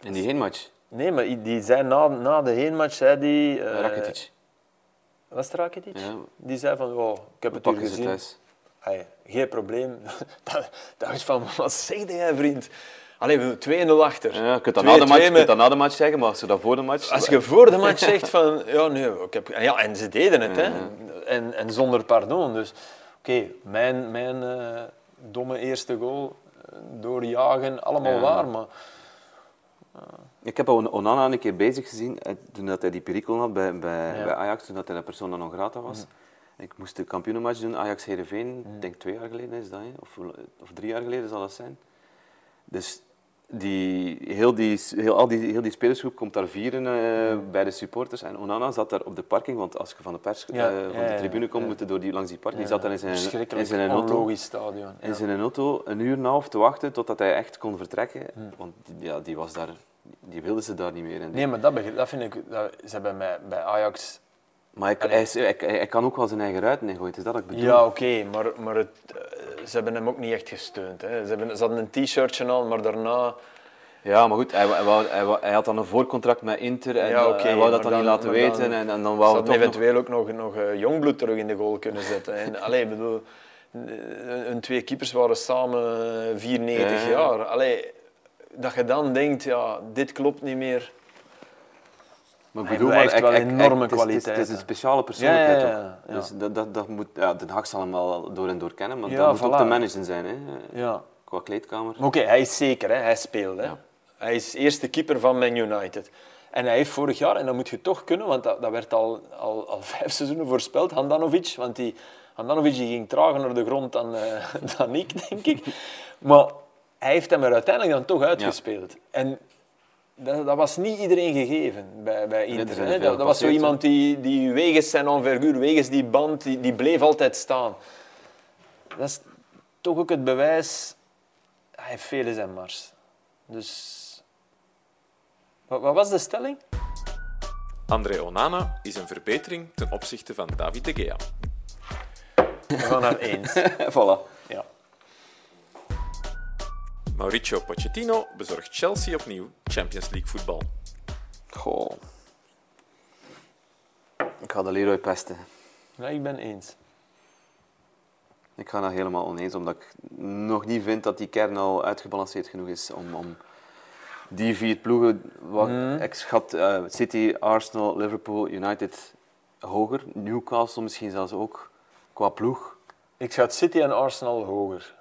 In die heenmatch, Nee, maar die zei na, na de heenmatch... Zei die, eh, Rakitic. Was het Rakitic? Die zei van, oh, ik heb het ze gezien. Hey, geen probleem. dat, dat is van, wat zeg jij, vriend? Allee, we doen 2-0 achter. Ja, je kunt dat, 2-2 na de match, met- dat na de match zeggen, maar als je dat voor de match... Als je voor de match zegt van, ja, nee, ik heb... Ja, en ze deden het, hè. En, en zonder pardon. Dus, oké, mijn, mijn eh, domme eerste goal, eh, doorjagen, allemaal Ja. waar, maar... Ik heb On- Onana een keer bezig gezien, eh, toen dat hij die perikel had bij, bij, Ja. bij Ajax, toen dat hij de persona non grata was. Ik moest de kampioenenmatch doen, Ajax-Herenveen, Mm. ik denk twee jaar geleden is dat, hè? Of, of drie jaar geleden zal dat zijn. Dus die, heel, die, heel, al die, heel die spelersgroep komt daar vieren eh, bij de supporters. En Onana zat daar op de parking, want als je van de, pers, Ja, eh, ja, van de tribune komt, ja. moet je door die, langs die parking. Zat daar in zijn, in zijn auto stadion. in zijn auto een uur en een half te wachten totdat hij echt kon vertrekken. Want die- ja, die, was daar, die wilde ze daar niet meer. En Nee, maar dat, dat vind ik... Dat, ze hebben mij bij Ajax... Maar hij, hij, is- hij, hij kan ook wel zijn eigen ruiten ingooien, is dat ik bedoel. Ja, oké, maar, maar het, eh, ze hebben hem ook niet echt gesteund. Hè. Ze, hebben, ze hadden een t-shirtje aan, maar daarna... Ja, maar goed, hij, hij, wou- hij, wou- hij had dan een voorcontract met Inter en Ja, oké, hij wou dat dan, dan- niet laten weten. dan- en, en dan Ze wou hadden het nog... eventueel ook nog, nog eh, Jongbloed terug in de goal kunnen zetten. En, allee, ik bedoel, eh, hun twee keepers waren samen eh, 94 Ja, ja. jaar. Allee, dat je dan denkt, ja, dit klopt niet meer. Maar bedoel, heeft maar wel ik- ik- enorme is- Het is, een speciale persoonlijkheid, Ja, ja, ja, toch? ja. Dus dat, dat, dat moet, ja, Den Haag zal hem wel door en door kennen, maar dat moet ook te managen zijn, hè, Ja. qua kleedkamer. Oké, hij is zeker, hè. hij speelt. Hè. Hij is eerste keeper van Man United. En hij heeft vorig jaar, en dat moet je toch kunnen, want dat, dat werd al, al, al vijf seizoenen voorspeld, Handanovic. Want die, Handanovic die ging trager naar de grond dan, eh, dan ik, denk ik. Maar hij heeft hem er uiteindelijk dan toch uitgespeeld. En dat, dat was niet iedereen gegeven bij, bij er Inter. hè. Dat, dat was zo iemand die, die wegens zijn enverguur, wegens die band, die, die bleef altijd staan. Dat is toch ook het bewijs hij heeft veel in zijn mars. Dus... Wat, wat was de stelling? André Onana is een verbetering ten opzichte van David de Gea. We gaan naar eens. voilà. Mauricio Pochettino bezorgt Chelsea opnieuw Champions League voetbal. Goh. Ik ga de Leroy pesten. ja, ik ben eens. Ik ga dat helemaal oneens, omdat ik nog niet vind dat die kern al uitgebalanceerd genoeg is om, om die vier ploegen, wat, ik schat eh, City, Arsenal, Liverpool, United hoger, Newcastle misschien zelfs ook, qua ploeg. Ik schat City en Arsenal hoger.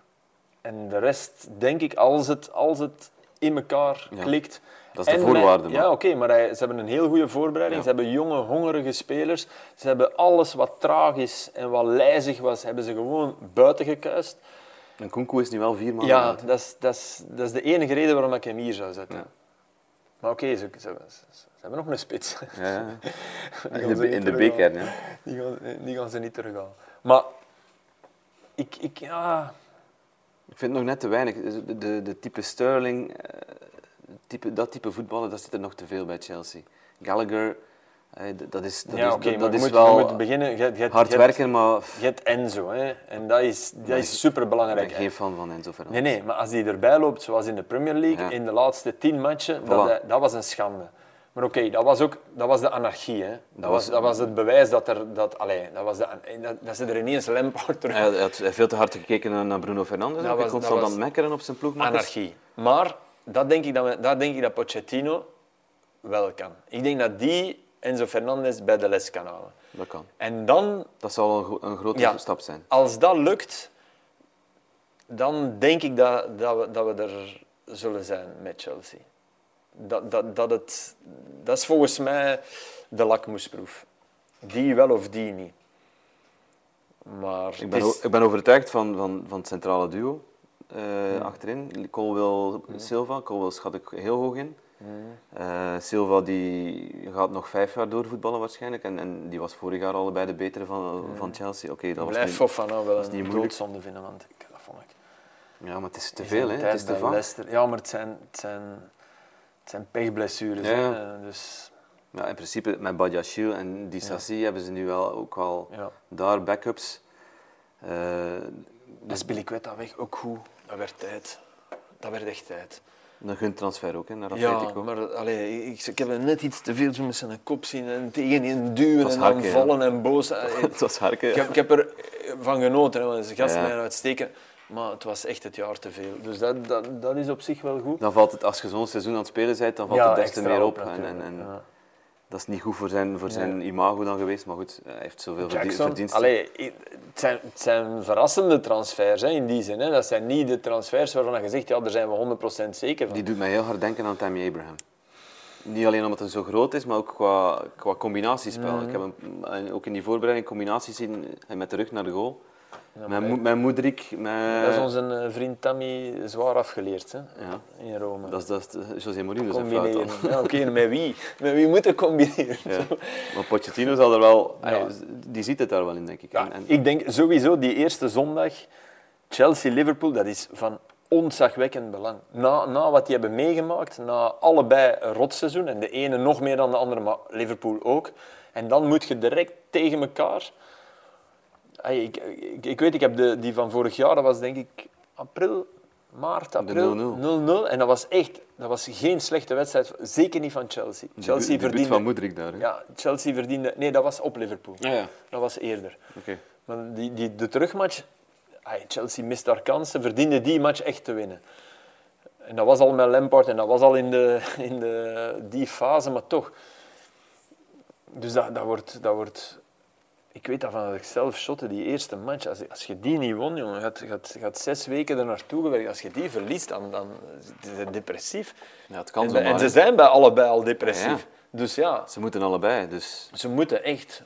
En de rest, denk ik, als het, als het in elkaar Ja, klikt... dat is de voorwaarde, met- maar- Ja, oké, maar hij- ze hebben een heel goede voorbereiding. Ja. Ze hebben jonge, hongerige spelers. Ze hebben alles wat traag is en wat lijzig was, hebben ze gewoon buiten gekuist. En Kunku is nu wel vier maanden Ja, dat is, dat, is, dat is de enige reden waarom ik hem hier zou zetten. Ja. Maar oké, ze, ze, ze- ze hebben nog een spits. Ja. Die In de, in de beker, ja. Die gaan, die gaan ze niet terughalen. Maar ik, ik, ja, Ik vind het nog net te weinig. De, de, de type Sterling, eh, type, dat type voetballen, dat zit er nog te veel bij Chelsea. Gallagher, eh, dat is, dat ja, is, dat, je is moet, je wel moet beginnen. Je, je, hard werken, maar Je hebt Enzo, hè, en dat is, dat Nee, is superbelangrijk. ik ben geen fan van Enzo Fernandes. Nee, nee, maar als hij erbij loopt, zoals in de Premier League, Ja. in de laatste tien matchen, dat, Voilà. dat was een schande. Maar oké, dat was ook dat was de anarchie. Hè. Dat, was, was- dat was het bewijs dat, er, dat, allee, dat, was de, dat, dat ze er ineens Lampard terug... Hij had veel te hard gekeken naar- Bruno Fernandes. Hij was- constant dat aan het mekkeren op zijn ploegmakkers. Anarchie. Maar dat denk, ik dat, dat denk ik dat Pochettino wel kan. Ik denk dat die Enzo Fernandez bij de les kan halen. Dat kan. En dan, Dat zal een, een grote Ja. stap zijn. als dat lukt, dan denk ik dat, dat, we, dat we er zullen zijn met Chelsea. Dat, dat, dat, het, dat is volgens mij de lakmoesproef. Die wel of die niet. Maar Ik ben, is- ik ben overtuigd van, van, van het centrale duo eh, achterin. Colwell Silva. Colwell schat ik heel hoog in. Eh, Silva die gaat nog vijf jaar doorvoetballen waarschijnlijk. En, en die was vorig jaar allebei de betere van, van Chelsea. Oké, dat ik was blijf niet- Fofana wel een doodzonde vinden, want ik, dat vond ik... Ja, maar het is te veel, hè. Het is te vaak. Ja, maar het zijn, het zijn, het zijn pechblessures. Ja, hè. ja. Dus, Ja, in principe met Badiashile en Dissassi hebben ze nu wel ook ja. daar backups. Eh, En Spilicueta weg, ook goed. Dat werd tijd. Dat werd echt tijd. een guntransfer ook hè, naar Ja, Atletico. maar allee, ik, ik heb hem net iets te veel met zijn kop zien en tegen in duwen en dan ja. vallen en boos. Het was harken. ik, ja. heb, ik heb er van genoten, hè, want zijn gast Ja. mij uitstekend. Maar het was echt het jaar te veel. Dus dat, dat, dat is op zich wel goed. Dan valt het, als je zo'n seizoen aan het spelen bent, dan valt het des te meer op. En, en, en ja. Dat is niet goed voor zijn, voor zijn imago dan geweest, maar goed, hij heeft zoveel Jackson, verdiensten. allee, het, zijn, het zijn verrassende transfers hè, in die zin. Hè. Dat zijn niet de transfers waarvan je zegt, ja, daar zijn we 100% zeker van. Die doet mij heel hard denken aan Tammy Abraham. Niet alleen omdat hij zo groot is, maar ook qua, qua combinatiespel. Mhm. Ik heb hem eh, ook in die voorbereiding combinaties zien, met de rug naar de goal. Ja, maar Mo- met Moedrik, met... Dat is onze eh, vriend Tammy zwaar afgeleerd hè, Ja, in Rome. dat is, dat is de- José Mourinho zijn fout dan. Ja, Oké, met wie? Met wie moet je combineren? Ja. Maar Pochettino zal er wel... Hij- die ziet het daar wel in, denk ik. En- ik denk sowieso die eerste zondag Chelsea-Liverpool, dat is van ontzagwekkend belang. Na, na wat die hebben meegemaakt, na allebei een rotseizoen, en de ene nog meer dan de andere, maar Liverpool ook. En dan moet je direct tegen elkaar... Ay, Ik, ik, ik weet, ik heb de, die van vorig jaar, dat was denk ik april, maart, april, 0-0. En dat was echt, dat was geen slechte wedstrijd, zeker niet van Chelsea. de Chelsea bu- debuut verdiende... van Moedrik daar. hè? Ja, Chelsea verdiende... Nee, dat was op Liverpool. Ja, ja. Dat was eerder. Oké. Maar die, die, de terugmatch, ay, Chelsea mist daar kansen, verdiende die match echt te winnen. En dat was al met Lampard en dat was al in, de, in de, die fase, maar toch. Dus dat, dat, wordt, dat wordt... Ik weet dat van ik zelf shotte, die eerste match. Als, als je die niet won, jongen, je gaat, gaat, gaat zes weken er naartoe gewerkt. Als je die verliest, dan, dan is het depressief. Ja, het kan En, zomaar. en ze zijn bij allebei al depressief. Ja, Dus ja, Ze moeten allebei, dus... ze moeten echt,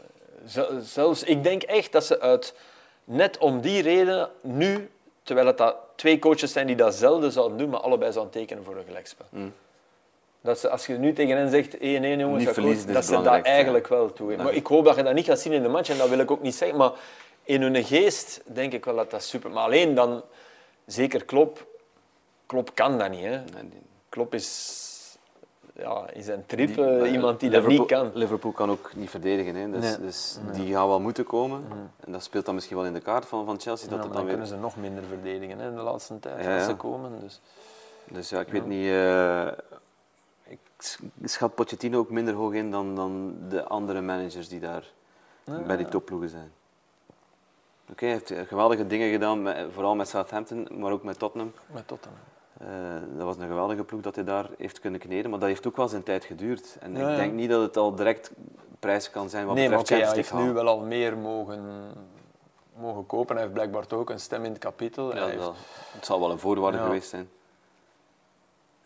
ze- zelfs, ik denk echt dat ze uit, net om die reden nu, terwijl het dat twee coaches zijn die dat zelden zouden doen, maar allebei zouden tekenen voor een gelijkspel. Mm. Dat ze, als je nu tegen hen zegt 1-1 jongens, is dat ze dat belangrijkste, eigenlijk wel toe. Maar ik hoop dat je dat niet gaat zien in de match en dat wil ik ook niet zeggen, maar in hun geest denk ik wel dat dat super. Maar alleen dan, zeker Klop, Klop kan dat niet. Hè. Klop is, ja, is een trip, die- eh, iemand die dat niet kan. Liverpool kan ook niet verdedigen, hè. Dus, Nee. dus die gaan wel moeten komen. En dat speelt dan misschien wel in de kaart van, van Chelsea. Dat het maar dan dan weer... kunnen ze nog minder verdedigen hè, de laatste tijd Ja, als ze komen. Dus. Dus ja, ik weet niet... eh, schat Pochettino ook minder hoog in dan, dan de andere managers die daar bij die topploegen zijn. Oké, hij heeft geweldige dingen gedaan, met, vooral met Southampton, maar ook met Tottenham. Met Tottenham. Eh, dat was een geweldige ploeg dat hij daar heeft kunnen kneden, maar dat heeft ook wel zijn tijd geduurd. En Ja, ik ja. denk niet dat het al direct prijs kan zijn wat Nee, maar betreft oké, hij heeft nu wel al meer mogen, mogen kopen. Hij heeft blijkbaar toch ook een stem in het kapitel. Ja, heeft- dat, het zal wel een voorwaarde geweest zijn.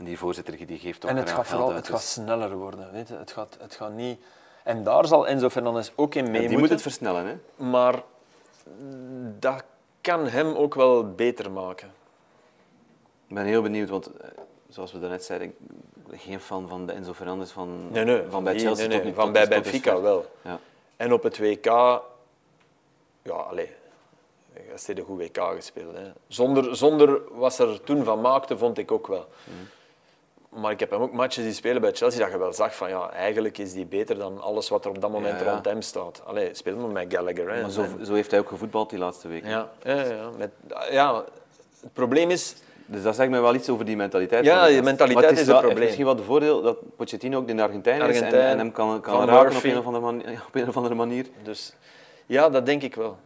En die voorzitter die geeft toch En het gaat vooral uit, het gaat dus- sneller worden. Weet je? Het, gaat, het gaat niet... En daar zal Enzo Fernandez ook in mee die moet het versnellen, hè? Maar dat kan hem ook wel beter maken. Ik ben heel benieuwd, want eh, zoals we daarnet zeiden, ik ben geen fan van de Enzo Fernandes van, Nee, nee, van bij Chelsea nee, tot van tot- bij Benfica wel. Ja. En op het WK, ja, allee, hij heeft een goed WK gespeeld. Hè. Zonder, zonder wat ze er toen van maakte, vond ik ook wel. Maar ik heb hem ook matches die spelen bij Chelsea dat je wel zag van ja, eigenlijk is die beter dan alles wat er op dat moment Ja, ja. rond hem staat. Allee, speel maar met Gallagher. Hè. Maar zo, En- zo heeft hij ook gevoetbald die laatste weken. ja, ja, ja, met, ja, het probleem is, Dus dat zegt mij wel iets over die mentaliteit. Ja, die mentaliteit het is wel- het probleem. misschien wel het voordeel dat Pochettino ook de Argentijn is en, Argentijn, en hem kan, kan raken op een, of andere manier, op een of andere manier. Dus ja, dat denk ik wel.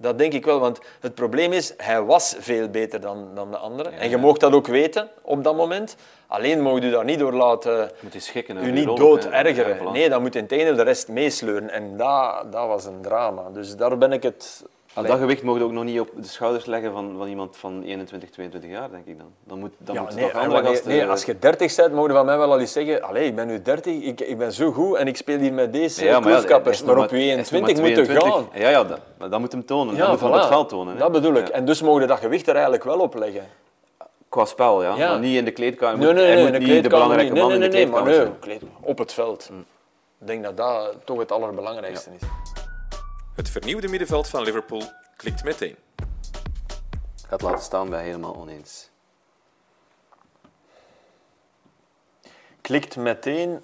Dat denk ik wel, want het probleem is, hij was veel beter dan, dan de anderen. En je mag dat ook weten op dat moment. Alleen mag je daar niet door laten Je moet je schikken. hè, u niet dood hè. Ja, ergeren. Nee, dan moet in tegendeel de rest meesleuren. En dat, dat was een drama. Dus daar ben ik het... Dat gewicht mogen ook nog niet op de schouders leggen van, van iemand van 21, 22 jaar, denk ik dan. Dan moet, dan Ja, moet nee, andere gasten... nee, als je 30 bent, mogen van mij wel al eens zeggen: Allee, ik ben nu 30, ik, ik ben zo goed en ik speel hier met deze Ja, maar ja, op je hij is nog 21 maar moeten 22. gaan. Ja, ja dat, moet hem tonen. Ja, dat moet voilà. het veld tonen. Hè. Dat bedoel ik. En dus mogen dat gewicht er eigenlijk wel op leggen. Qua spel, ja. Maar niet in de kleedkamer. Nee, nee, moet- nee, moet de niet de kleedkamer belangrijke man nee, in de nee, nee, maar kleedkamer nee, op het veld. Ik denk dat dat toch het allerbelangrijkste is. Het vernieuwde middenveld van Liverpool klikt meteen. Ik ga het laten staan bij helemaal oneens. Klikt meteen.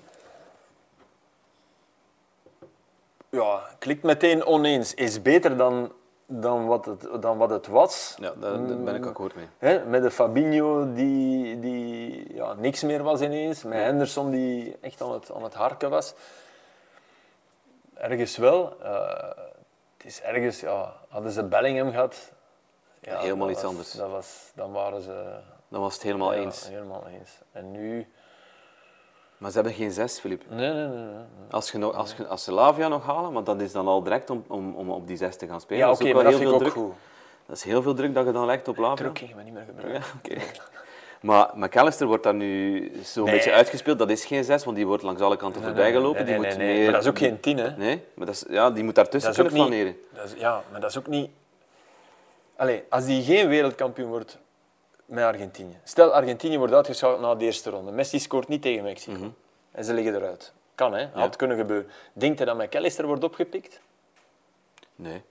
Ja, klikt meteen oneens. Is beter dan, dan, wat, het, dan wat het was. Ja, daar, daar ben ik akkoord mee. Hè, met de Fabinho die, die ja, niks meer was ineens. Met Henderson die echt aan het, aan het harken was. Ergens wel. Eh, is ergens, ja, hadden ze Bellingham gehad. Ja, Helemaal dat iets was- anders. Dat was, dan waren ze Dan was het helemaal ja, eens. helemaal eens. En nu... Maar ze hebben geen zes, Filip. Nee, nee, nee. nee. Als, je nog, als, je, als ze Lavia nog halen, maar dat is dan al direct om, om, om op die zes te gaan spelen. Ja, dat oké, is ook maar wel dat heel veel druk. goed. Dat is heel veel druk dat je dan legt op Lavia. Druk gingen we niet meer gebruiken. Ja, oké. Maar McAllister wordt daar nu zo'n Nee. beetje uitgespeeld. Dat is geen zes, want die wordt langs alle kanten voorbij gelopen. Nee, nee, die nee, moet nee. meer... Maar dat is ook geen tien, hè. Nee, maar dat is, ja, die moet daartussen kunnen niet- flaneren. Dat is, ja, maar dat is ook niet... Allee, als die geen wereldkampioen wordt met Argentinië. Stel, Argentinië wordt uitgeschakeld na de eerste ronde. Messi scoort niet tegen Mexico. Mhm. En ze liggen eruit. Kan, hè. Had kunnen gebeuren. Denkt hij dat McAllister wordt opgepikt? Nee,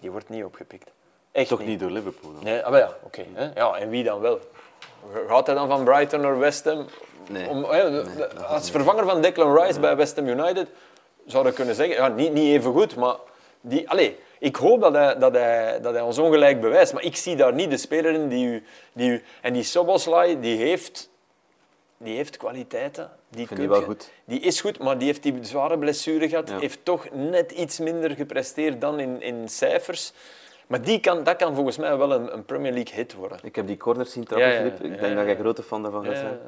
Die wordt niet opgepikt. Echt toch niet door Liverpool. Dan. Nee, ah, maar ja, oké. ja, en wie dan wel? Gaat hij dan van Brighton naar West Ham? Nee. Om, hè, de- de- als vervanger van Declan Rice bij West Ham United zou je kunnen zeggen, ja, niet, niet even goed, maar die, allez, ik hoop dat hij, dat, hij, dat hij ons ongelijk bewijst, maar ik zie daar niet de speler in die u... Die u en die Soboslai, die heeft, die heeft kwaliteiten. Die, vind wel goed. Die is goed, maar die heeft die zware blessure gehad. Ja. Heeft toch net iets minder gepresteerd dan in, in cijfers. Maar die kan, dat kan volgens mij wel een, een Premier League hit worden. Ik heb die corners zien trappen, Ja. Ik denk dat jij grote fan daarvan gaat Ja, zijn.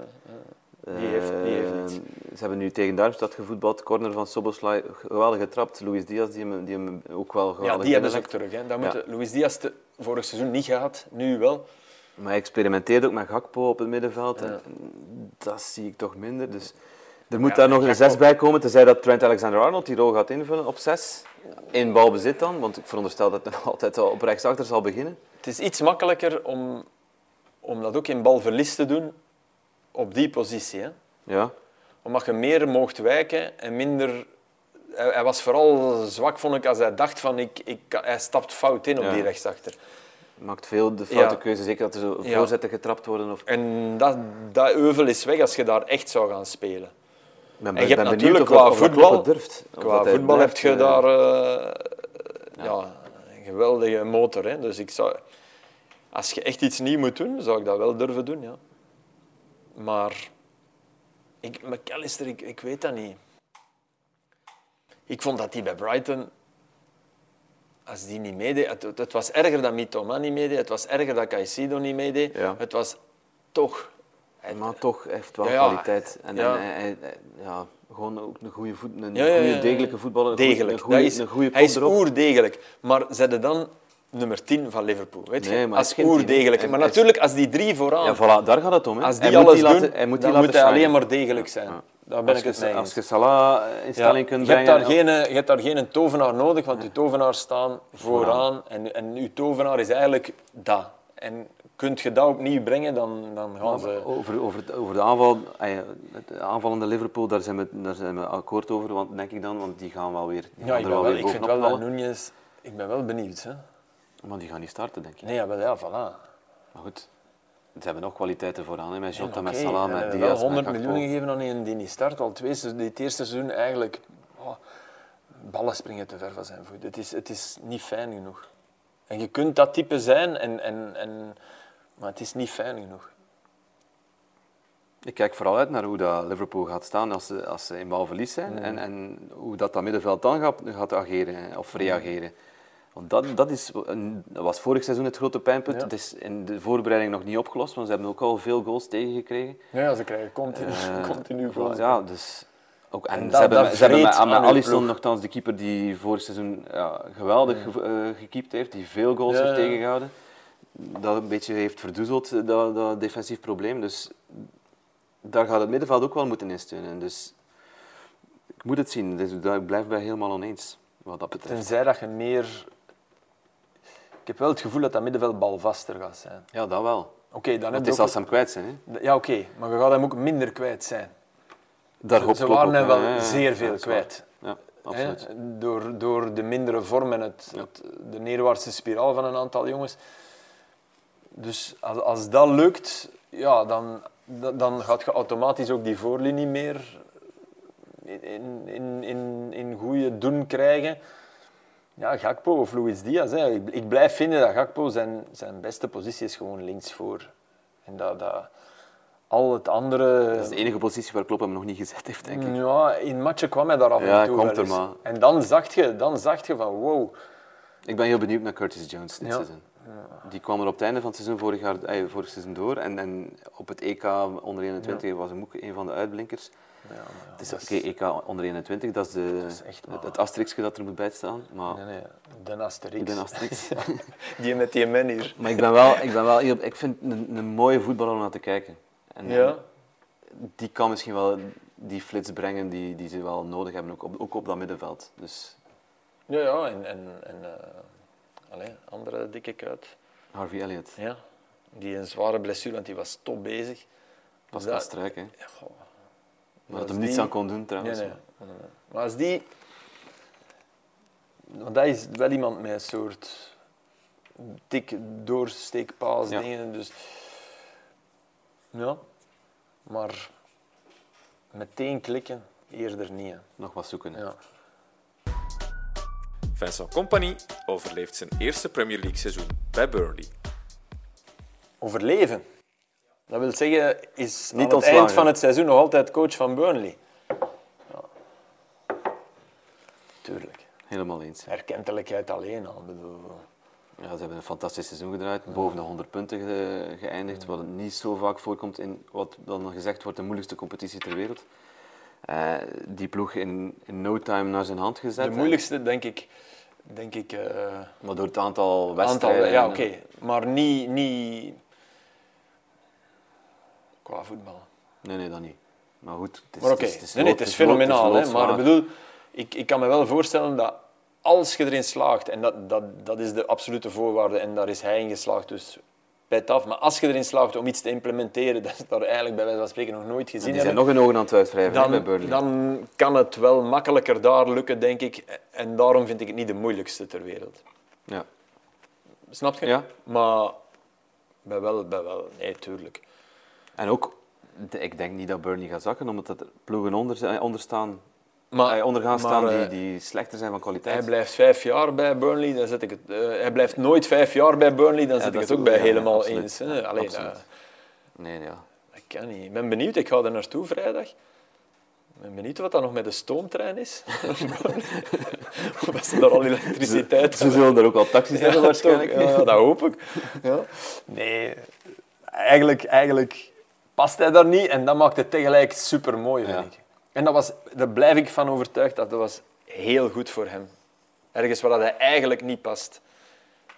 Die heeft- die heeft Eh, iets. Ze hebben nu tegen Darmstadt gevoetbald. Corner van Soboslai, geweldig getrapt. Luis Diaz, die hem, die hem ook wel geweldig Ja, die hebben ze ook terug. Hè. Dat moeten Luis Diaz te- vorig seizoen niet gehad, nu wel. Maar hij experimenteert ook met Gakpo op het middenveld. En dat zie ik toch minder. Dus er moet Ja, daar nog en een zes bij komen, tenzij dat Trent Alexander-Arnold die rol gaat invullen op zes. In balbezit dan, want ik veronderstel dat hij nog altijd op rechtsachter zal beginnen. Het is iets makkelijker om, om dat ook in balverlies te doen op die positie. Hè. Ja, Omdat je meer mocht wijken en minder... Hij, hij was vooral zwak, vond ik, als hij dacht van... Ik, ik, hij stapt fout in op Ja. die rechtsachter. maakt veel de foute Ja. keuze, zeker dat er zo Ja. voorzetten getrapt worden. Of... En dat, dat euvel is weg als je daar echt zou gaan spelen. Ik ben, En je hebt ben natuurlijk qua of voetbal- durft. Qua voetbal heb je eh, daar eh, ja. een geweldige motor. Hè. Dus ik zou, als je echt iets nieuw moet doen, zou ik dat wel durven doen. Ja. Maar ik, McAllister, ik, ik weet dat niet. Ik vond dat hij bij Brighton, als die niet meedeed, het, het, het was erger dat Mitoma niet meedeed, het was erger dat Caicedo niet meedeed. Ja. Het was toch... Maar toch, hij heeft wel Ja, kwaliteit. En, Ja. en hij- hij- hij- ja, gewoon ook een goede, voet, een Ja, goede degelijke voetballer. Een Degelijk. Goede, een goede, dat is, een goede hij is erop. oerdegelijk. Maar zet dan nummer 10 van Liverpool. Weet je? Maar als hij oerdegelijk. Maar Hij natuurlijk, als die drie vooraan, Ja, voilà, daar gaat het om. Hè. als die hij moet alles die doen, laten, hij moet die dan laten moet hij alleen maar degelijk zijn. Daar ben Als ik het mee als je Salah in stelling kunt je, hebt brengen... daar geen, eh, je hebt daar geen tovenaar nodig, want je tovenaar staan vooraan. En, en je tovenaar is eigenlijk dat. En kunt je dat opnieuw brengen, dan, dan gaan ze... Over, over, over de aanval, het aanvallende Liverpool, daar zijn, we, daar zijn we akkoord over, want, denk ik dan, want die gaan wel weer, Ja, ik, ben wel ik vind wel dat. Nunez... Ik ben wel benieuwd. Hè? Maar die gaan niet starten, denk ik. Nee, ja, wel, ja, voilà. Maar goed, Ze hebben nog kwaliteiten vooraan, hè, met Jota, Ja, met Salah, met Diaz, wel 100 met miljoen gegeven aan een die niet start. Al twee, dit eerste seizoen eigenlijk... oh, ballen springen te ver van zijn voet. Het is, het is niet fijn genoeg. En je kunt dat type zijn, en, en, en, maar het is niet fijn genoeg. Ik kijk vooral uit naar hoe dat Liverpool gaat staan als ze, als ze in balverlies zijn. En, en hoe dat, dat middenveld dan gaat, gaat ageren hè, of reageren. Want dat, dat, is, dat was vorig seizoen het grote pijnpunt. Ja. Het is in de voorbereiding nog niet opgelost, want ze hebben ook al veel goals tegengekregen. Ja, ze krijgen continu, Eh, continu goals. Ja, dus ook, en, En ze hebben, dat ze hebben met, met Alisson nogthans de keeper die vorig seizoen ja, geweldig ge, eh, gekiept heeft, die veel goals Ja, heeft ja. tegengehouden. Dat een beetje heeft verdoezeld, eh, dat, dat defensief probleem. Dus daar gaat het middenveld ook wel moeten insteunen. Dus ik moet het zien. Dus ik blijf bij helemaal oneens wat dat betreft. Tenzij dat je meer... Ik heb wel het gevoel dat dat middenveld balvaster gaat zijn. Ja, dat wel. Oké, dan het is ook... als ze hem kwijt zijn. Hè. Ja, oké, maar je gaat hem ook minder kwijt zijn. Daar Ze- ze waren hem wel hè. Ja, ja, zeer veel kwijt. Ja, absoluut. Door, door de mindere vorm en het, het- de neerwaartse spiraal van een aantal jongens. Dus als, als dat lukt, ja, dan, da- dan gaat je automatisch ook die voorlinie meer in, in, in, in goede doen krijgen. Ja, Gakpo of Luis Diaz. Hè. Ik, ik blijf vinden dat Gakpo zijn, zijn beste positie is gewoon linksvoor. En dat, dat al het andere... Dat is de enige positie waar Klopp hem nog niet gezet heeft, denk ik. Ja, in matchen kwam hij daar af Ja, en toe komt er maar. En dan zag je, dan zag je van wow. Ik ben heel benieuwd naar Curtis Jones dit Ja. seizoen. Die kwam er op het einde van het seizoen vorig, jaar, eh, vorig seizoen door. En, en op het EK onder 21 was hem ook een van de uitblinkers. Ja, maar ja, Het is dat oké, EK onder 21, dat is, de, is echt het, maar- het asterixje dat er moet bij staan. Maar Nee, nee, de Asterix. ben asterix. Die met die man hier. maar ik ben wel, ik ben wel ik vind een, een mooie voetballer om naar te kijken. En, Ja. die kan misschien wel die flits brengen die, die ze wel nodig hebben, ook op, ook op dat middenveld. Dus Ja, ja, en, en, en eh, allee, andere dikke kuit. Harvey Elliott, Ja. Die een zware blessure, want die was top bezig. Pascal Dat- Struik, hè. Ja, goh. Maar dat hem niets die- aan kon doen trouwens. nee. nee, nee. Maar als die... Want dat is wel iemand met een soort dik doorsteekpaas Ja. dingen. Dus... Ja. Maar meteen klikken, eerder niet. hè. Nog wat zoeken. hè. Ja. Vincent Company overleeft zijn eerste Premier League seizoen bij Burnley. Overleven. Dat wil zeggen, is Niet aan het ontslagen. eind van het seizoen nog altijd coach van Burnley. Ja. Tuurlijk. Helemaal eens. Herkentelijkheid alleen al. Bedoel, Ja, ze hebben een fantastisch seizoen gedraaid, boven de 100 punten ge- geëindigd, wat niet zo vaak voorkomt in wat dan gezegd wordt de moeilijkste competitie ter wereld. Eh, die ploeg in, in no time naar zijn hand gezet. de moeilijkste, denk ik, denk ik eh. Maar door het aantal wedstrijden. ja, oké, maar niet, niet qua voetbal. Nee, nee, dat niet. Maar goed, het is, Maar het is, het is nee, het is fenomenaal. hè, maar ik bedoel, ik, ik kan me wel voorstellen dat als je erin slaagt, en dat, dat, dat is de absolute voorwaarde, en daar is hij in geslaagd, dus af. Maar als je erin slaagt om iets te implementeren, dat is daar eigenlijk bij wijze van spreken nog nooit En gezien die zijn hebben, nog een ogen aan het uitwrijven hè, bij dan, Burnley. dan kan het wel makkelijker daar lukken, denk ik. En daarom vind ik het niet de moeilijkste ter wereld. Ja. Snap je? Ja. Maar bij wel, bij wel, nee, tuurlijk. En ook, ik denk niet dat Burnley gaat zakken, omdat er ploegen onder, zijn- onder, staan, Maar, onder gaan maar, staan eh, die, die slechter zijn van kwaliteit. Hij blijft vijf jaar bij Burnley, dan zet ik het. eh, hij blijft nooit vijf jaar bij Burnley, dan Ja, zet ik het ook bij ja, helemaal absoluut. eens. Hè. Allee, Absoluut. dat, Nee, ja. dat kan niet. Ik ben benieuwd, ik ga er naartoe vrijdag. Ik ben benieuwd wat dat nog met de stoomtrein is. of dat ze daar al elektriciteit Ze zullen er ook al taxis hebben Ja, waarschijnlijk. Ja, dat hoop ik. Ja. Nee, eigenlijk, eigenlijk past hij daar niet en dat maakt het tegelijk super mooi, vind ik. En dat was, daar blijf ik van overtuigd dat dat was heel goed voor hem. Ergens waar dat hij eigenlijk niet past.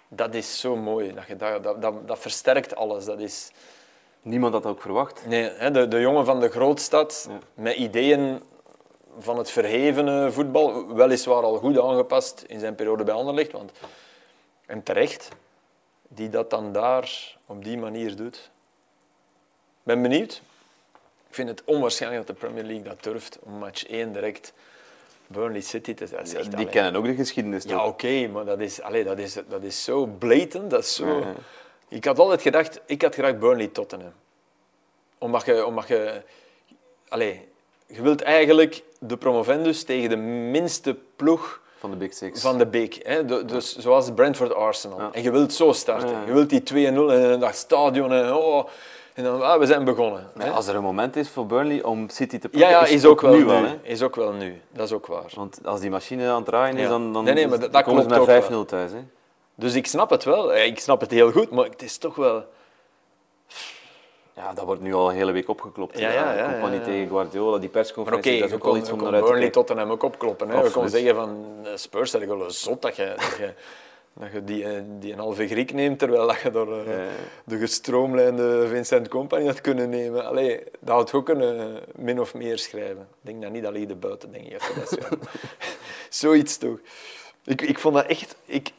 Dat is zo mooi. Dat, je, dat, dat, dat, dat versterkt alles. Dat is, Niemand had dat ook verwacht. nee, hè, de, de jongen van de grootstad Ja. met ideeën van het verhevene voetbal, weliswaar al goed aangepast in zijn periode bij Anderlecht, want en terecht, die dat dan daar op die manier doet. Ik ben benieuwd. Ik vind het onwaarschijnlijk dat de Premier League dat durft om match 1 direct Burnley City te zeggen. Ja, die kennen ook de geschiedenis. Ja, oké, maar dat is, allee, dat, is, dat is zo blatant, dat is zo... Ja. Ik had altijd gedacht, ik had gedacht Burnley-Tottenham. Omdat je... Omdat je allez, je wilt eigenlijk de promovendus tegen de minste ploeg Van de Big Six. van de beek. Hè? De- dus zoals Brentford-Arsenal. Ja. En je wilt zo starten. Je wilt die 2-0 en dat stadion. En, oh, en dan, ah, we zijn begonnen. Ja, als er een moment is voor Burnley om City te pakken, ja, is ook wel nu wel. Hè? Is ook wel nu. Dat is ook waar. Want als die machine aan het draaien is, dan, dan, Nee, nee, maar dat- dat komen ze met ook 5-0 thuis. Hè? Dus ik snap het wel. Eh, Ik snap het heel goed, maar het is toch wel... Ja, dat wordt nu al een hele week opgeklopt. Ja, ja, ja, Compagnie tegen Guardiola, die persconferentie, dat is ook kon, iets om naar uit te Burnley kijken. Tottenham ook opkloppen. Hè. We konden zeggen van eh, Spurs, dat is zot dat je, dat je, dat je die, eh, die een halve Griek neemt, terwijl dat je door eh, Ja, de gestroomlijnde Vincent Company had kunnen nemen. Allee, dat had ook kunnen eh, min of meer schrijven. Ik denk dat niet dat ligt buiten, denk ik. Zoiets toch. Ik, ik vond dat echt... Ik,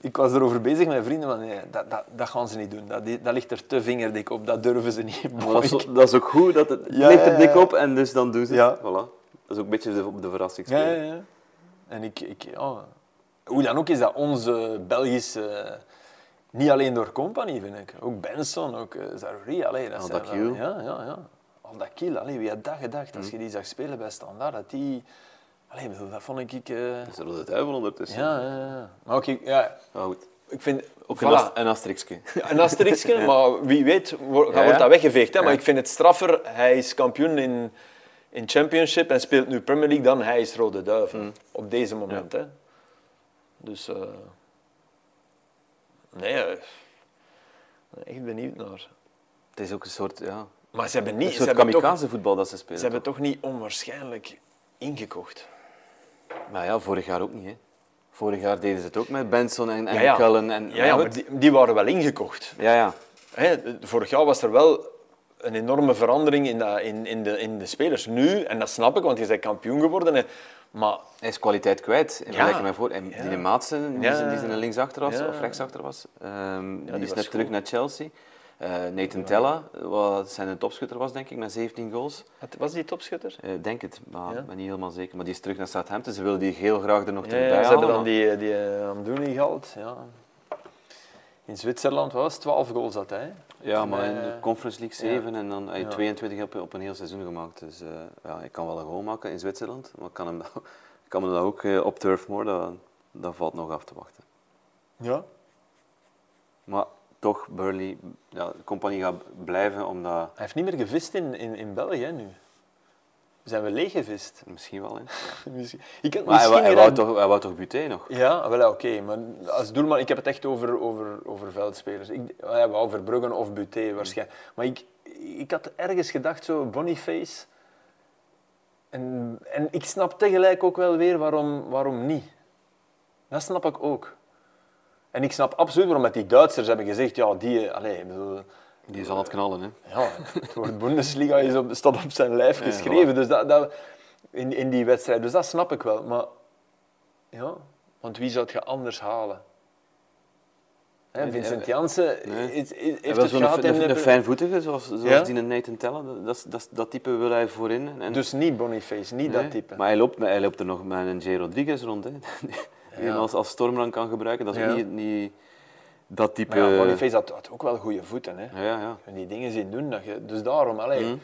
ik was erover bezig met vrienden, maar nee, dat, dat, dat gaan ze niet doen. Dat, dat ligt er te vingerdik op, dat durven ze niet. Dat, is, dat is ook goed, dat het, Ja, ligt er dik op en dus dan doen ze het. Ja. Voilà. Dat is ook een beetje de, de verrassingsspel. Ja, ja, ja. En ik, ik, ja. Hoe dan ook is dat onze Belgische, niet alleen door Company vind ik, ook Benson, ook uh, Zaroury, allee, dat zijn wel- Ja, ja, ja. Aldakil, allee, wie had dat gedacht als je die zag spelen bij Standaard, dat die... Allee, bedoel, dat vond ik... ik eh, Dat is er de duivel ondertussen. ja, ja, ja. Maar ook, ik, ja, Maar goed. ik vind... Ook voilà. een, ast- een asterixje. Ja, Een asterixje, maar wie weet wo- Ja, ja. wordt dat weggeveegd. Hè? Maar ik vind het straffer, hij is kampioen in, in Championship en speelt nu Premier League dan hij is Rode Duivel. Mm. Op deze moment. Hè? Dus... eh, nee, eh, echt benieuwd naar. Het is ook een soort, ja, Maar ze hebben, niet, een ze soort hebben, toch, kamikaze voetbal dat ze spelen. ze hebben toch niet onwaarschijnlijk ingekocht. Maar ja, vorig jaar ook niet. Hè. Vorig jaar deden ze het ook met Benson en, en Ja, ja. Cullen. En, Ja, ja maar die, die waren wel ingekocht. ja, ja. Hè, vorig jaar was er wel een enorme verandering in, dat, in, in, de, in de spelers. Nu, en dat snap ik, want je bent kampioen geworden. Hè, maar Hij is kwaliteit kwijt in vergelijking met voor. En Ja. die Maatsen, die, zijn- die zijn linksachter was, of rechtsachter was, ehm, die, die is was net terug naar Chelsea. Eh, Nathan Tella, wat zijn topschutter was, denk ik, met 17 goals. Was die topschutter? Eh, denk het, maar Ja. ben niet helemaal zeker. Maar die is terug naar Southampton. Ze wilden die heel graag er nog Ja, terug ja, bij ze hebben dan die, die eh, Amdouni gehaald. Ja. In Zwitserland was 12 goals had hij. Ja, maar in Eh, de Conference League ja. 7 en dan heb je Ja. 22 op, op een heel seizoen gemaakt. Dus eh, ja, ik kan wel een goal maken in Zwitserland, maar ik kan hem, dat- ik kan hem dat ook eh, op Turf Moor, dat, dat valt nog af te wachten. Ja. Maar toch, Burnley, ja, de compagnie gaat blijven, omdat... Hij heeft niet meer gevist in, in, in België hè, nu. Zijn we leeg gevist? Misschien wel, hè. Misschien- Ik had Maar hij, misschien wou- hij, toch, hij wou toch Buté nog? Ja, wel oké. Maar als doelman, ik heb het echt over, over, over veldspelers. Ik, ja, wou Verbruggen of Buté waarschijnlijk. Maar ik, ik had ergens gedacht, zo Boniface. En, en ik snap tegelijk ook wel weer waarom, waarom niet. Dat snap ik ook. En ik snap absoluut waarom met die Duitsers hebben gezegd, ja, die... Allez, bedoel, Die zal het knallen, hè. ja, het woord Bundesliga is op, staat op zijn lijf Ja, geschreven dus dat, dat, in, in die wedstrijd. Dus dat snap ik wel. Maar ja, want wie zou het je anders halen? Hè, Vincent nee. Hij heeft het gehad in een, fijnvoetige, zoals, zoals Ja? die Nathan Tellen. Dat, dat, dat type wil hij voorin. En, Dus niet Boniface, niet Nee, dat type. Maar hij loopt, hij loopt er nog met een J. Rodriguez rond, hè. die Ja. hem als, als stormrank kan gebruiken. Dat is Ja. niet, niet dat type... Maar ja, Boniface had, had ook wel goede voeten. Hè. Ja, ja. En die dingen zien doen. Dat je, dus daarom, allee, Mhm.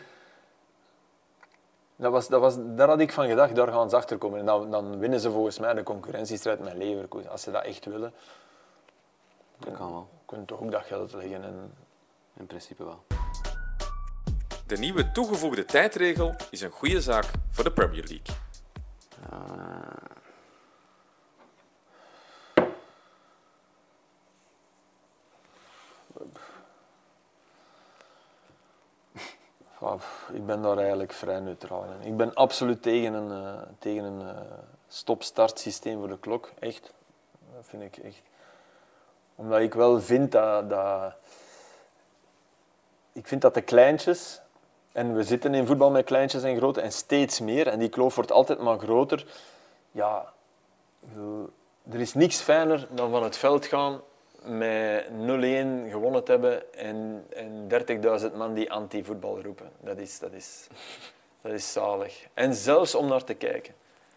dat was, dat was, daar had ik van gedacht, daar gaan ze achter komen. En dan, dan winnen ze volgens mij de concurrentiestrijd met Leverkusen. Als ze dat echt willen. Dat kan wel. kunnen toch ook dat geld leggen. En... In principe wel. De nieuwe toegevoegde tijdregel is een goede zaak voor de Premier League. Ja, ik ben daar eigenlijk vrij neutraal in. Ik ben absoluut tegen een, eh, tegen een eh, stop-start systeem voor de klok. Echt. Vind ik echt. Omdat ik wel vind dat, dat... Ik vind dat de kleintjes... En we zitten in voetbal met kleintjes en grote en steeds meer. En die kloof wordt altijd maar groter. Ja, er is niks fijner dan van het veld gaan met 0-1 gewonnen te hebben en, en 30.000 man die anti-voetbal roepen. Dat is, dat, is, dat is zalig. En zelfs om naar te kijken.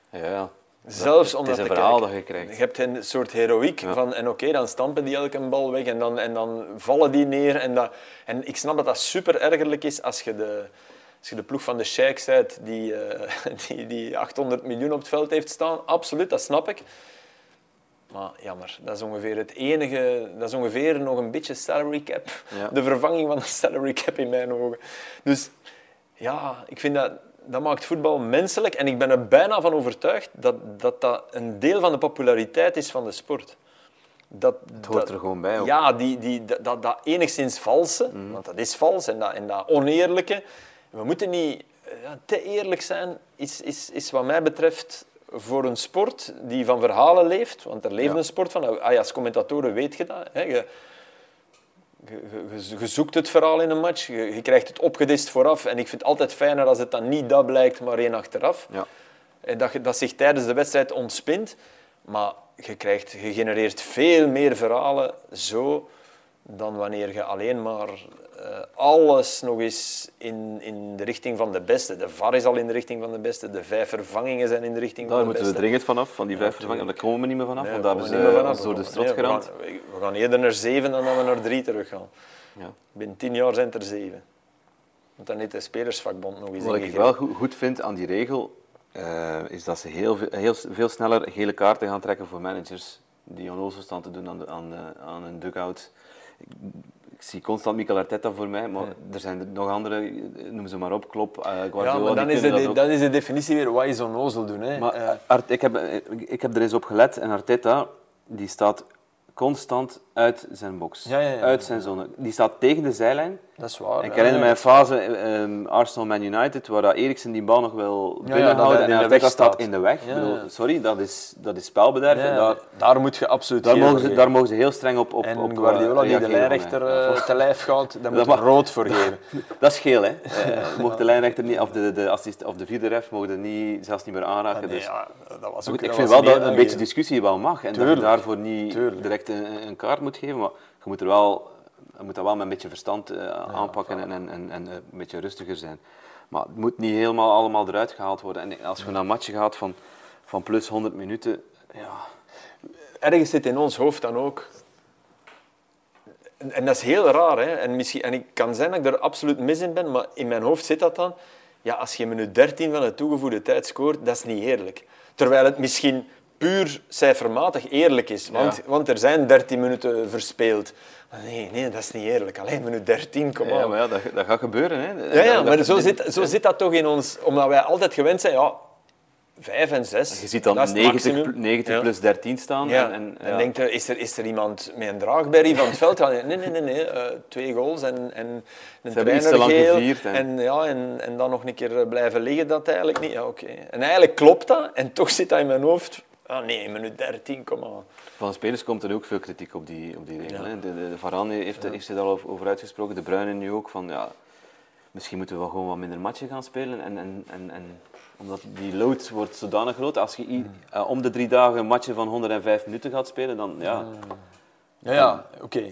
Ja. Zelfs om een te kijken. dat je krijgt. Je hebt een soort heroïek Ja. van, en oké, dan stampen die elke bal weg en dan, en dan vallen die neer. En, dat, en ik snap dat dat super ergerlijk is als je de, als je de ploeg van de Sheiks bent die, eh, die, die 800 miljoen op het veld heeft staan. Absoluut, dat snap ik. Maar jammer, dat is ongeveer het enige, dat is ongeveer nog een beetje salary cap. Ja. De vervanging van de salary cap in mijn ogen. Dus ja, ik vind dat, dat maakt voetbal menselijk. En ik ben er bijna van overtuigd dat dat, dat een deel van de populariteit is van de sport. Dat, Het hoort dat- er gewoon bij. ook. Ja, die, die, dat, dat, dat enigszins valse, Mhm. want dat is vals, en dat, en dat oneerlijke. We moeten niet eh, ja, te eerlijk zijn, is, is, is wat mij betreft voor een sport die van verhalen leeft, want er leeft Ja. een sport van. Ah, ja, als commentatoren weet je dat. Hè, je, je, zoekt het verhaal in een match, je, je krijgt het opgedist vooraf. En ik vind het altijd fijner als het dan niet dat blijkt, maar één achteraf. Ja. En dat, dat zich tijdens de wedstrijd ontspint. Maar je, krijgt, je genereert veel meer verhalen zo dan wanneer je alleen maar eh, alles nog eens in, in de richting van de beste. De VAR is al in de richting van de beste, de vijf vervangingen zijn in de richting Daar van de moeten we beste. dringend vanaf, van die vijf Ja, vervangingen. Daar komen we niet meer vanaf, Nee, want daar daar hebben we ze niet meer ons vanaf. door de strot Nee, we gaan- We gaan eerder naar zeven dan dat we naar drie terug gaan. Ja. Binnen tien jaar zijn het er zeven. Want dan heeft de spelersvakbond nog eens Wat ik wel goed, goed vind aan die regel, eh, is dat ze heel, veel- heel, veel sneller gele kaarten gaan trekken voor managers die onnozel staan te doen aan, de, aan, de- aan een dugout. Ik, zie constant Mikel Arteta voor mij, maar er zijn er nog andere, eh, noem ze maar op, Klopp, eh, Guardiola, Ja, maar dan is, de, ook. dan is de definitie weer wat is onnozel doen. Hè? Maar Eh, Art- ik, heb, eh, ik heb er eens op gelet en Arteta die staat constant uit zijn box, Ja, ja, ja. uit zijn zone. Die staat tegen de zijlijn. dat is waar. ik herinner mij een fase eh, ehm, Arsenal-Man United waar dat Eriksen die bal nog wil binnenhouden en in de Arteta weg staat staat. in de weg. Ik bedoel, sorry, dat is, dat is spelbederf. En daar, daar moet je absoluut daar, mogen ze, daar mogen ze heel streng op, op, En op eh, Guardiola die de lijnrechter eh, te lijf gaat, daar moet je rood voor geven. Dat is geel, hè. Eh, mocht de lijnrechter niet, of de, de, assist, of de vierde ref mogen niet, zelfs niet meer aanraken. Nee, dus. ja, dat was Goed, ook, ik dat vind wel dat een beetje discussie wel mag en dat je daarvoor niet direct een, een moet geven, maar je moet, er wel, je moet dat wel met een beetje verstand eh, aanpakken en, en, en, en eh, een beetje rustiger zijn. Maar het moet niet helemaal allemaal eruit gehaald worden. En als je naar een match gaat van, van plus 100 minuten, ja, ergens zit in ons hoofd dan ook. En, en dat is heel raar, hè? En, misschien, en ik kan zijn dat ik er absoluut mis in ben, maar in mijn hoofd zit dat dan. Ja, als je minuut 13 van de toegevoegde tijd scoort, dat is niet eerlijk. Terwijl het misschien puur cijfermatig eerlijk is, want, Ja. want er zijn 13 minuten verspeeld. Nee, nee, dat is niet eerlijk. Alleen minuut 13, kom ja, aan. maar ja, dat, dat gaat gebeuren. Hè. Ja, ja, Dat- maar zo zit, zo zit dat toch in ons, omdat wij altijd gewend zijn, ja, 5 en 6. Je ziet dan dat is het 90, maximum. pl- 90 Ja. plus 13 staan. Ja, En, en, ja. er, is, er, is er iemand met een draagberry van het veld? Nee, nee, nee. nee. eh, twee goals en, en een trainer lang gevierd. En, ja, en, en dan nog een keer blijven liggen, dat eigenlijk niet. Ja, oké. En eigenlijk klopt dat, en toch zit dat in mijn hoofd. Ah nee, minuut 13, kom aan. Van de spelers komt er ook veel kritiek op die, op die regel. Ja. De, de, de Varane heeft, heeft zich daar al over- uitgesproken, de Bruyne nu ook. Van, ja, misschien moeten we wel gewoon wat minder matchen gaan spelen. En, en, en, en, omdat die load wordt zodanig groot. Als je i- eh, om de drie dagen een matje van 105 minuten gaat spelen, dan ja. Ja, ja oké.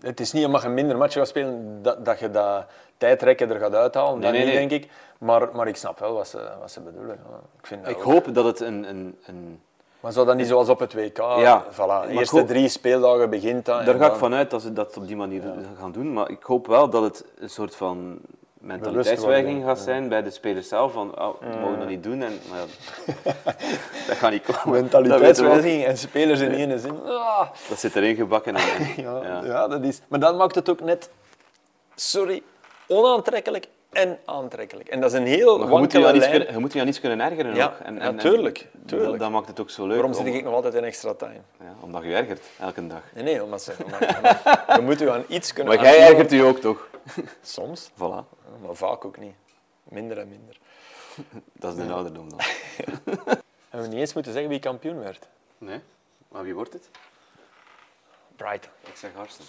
Het is niet omdat je minder matchen gaat spelen dat, dat je dat tijdrekken er gaat uithalen. dat nee, niet, nee. denk ik. Maar, maar ik snap wel wat ze, wat ze bedoelen. Ik vind dat Ik ook. hoop dat het een... een, een Maar zou dat niet zoals op het WK? Ja, Voilà. De eerste hoop- drie speeldagen begint dat. daar ga ik vanuit dat ze dat op die manier gaan doen. Maar ik hoop wel dat het een soort van mentaliteitswijziging gaat zijn bij de spelers zelf. Van, oh, we mogen dat niet doen. En, maar dat gaat niet komen. Mentaliteitswijziging en spelers in één zin. Ah, Dat, dat zit erin gebakken. En, en- ja, ja. ja. dat is. Maar dat maakt het ook net, sorry, onaantrekkelijk en aantrekkelijk. En dat is een heel Maar je moet je, aan iets lijn. kunnen, je moet je aan iets kunnen ergeren Ja, ook. En, ja, en, en tuurlijk, Dat, maakt het ook zo leuk. Waarom om- zit ik nog altijd in extra time? ja, omdat je ergert, elke dag. Nee, nee, omdat ze, je moet je aan iets kunnen Maar jij ergert je ook toch? Soms, Voilà, maar vaak ook niet. Minder en minder. dat is de ouderdom dan. En we niet eens moeten zeggen wie kampioen werd. Nee? Maar wie wordt het? Brighton. Ik zeg Arsenal.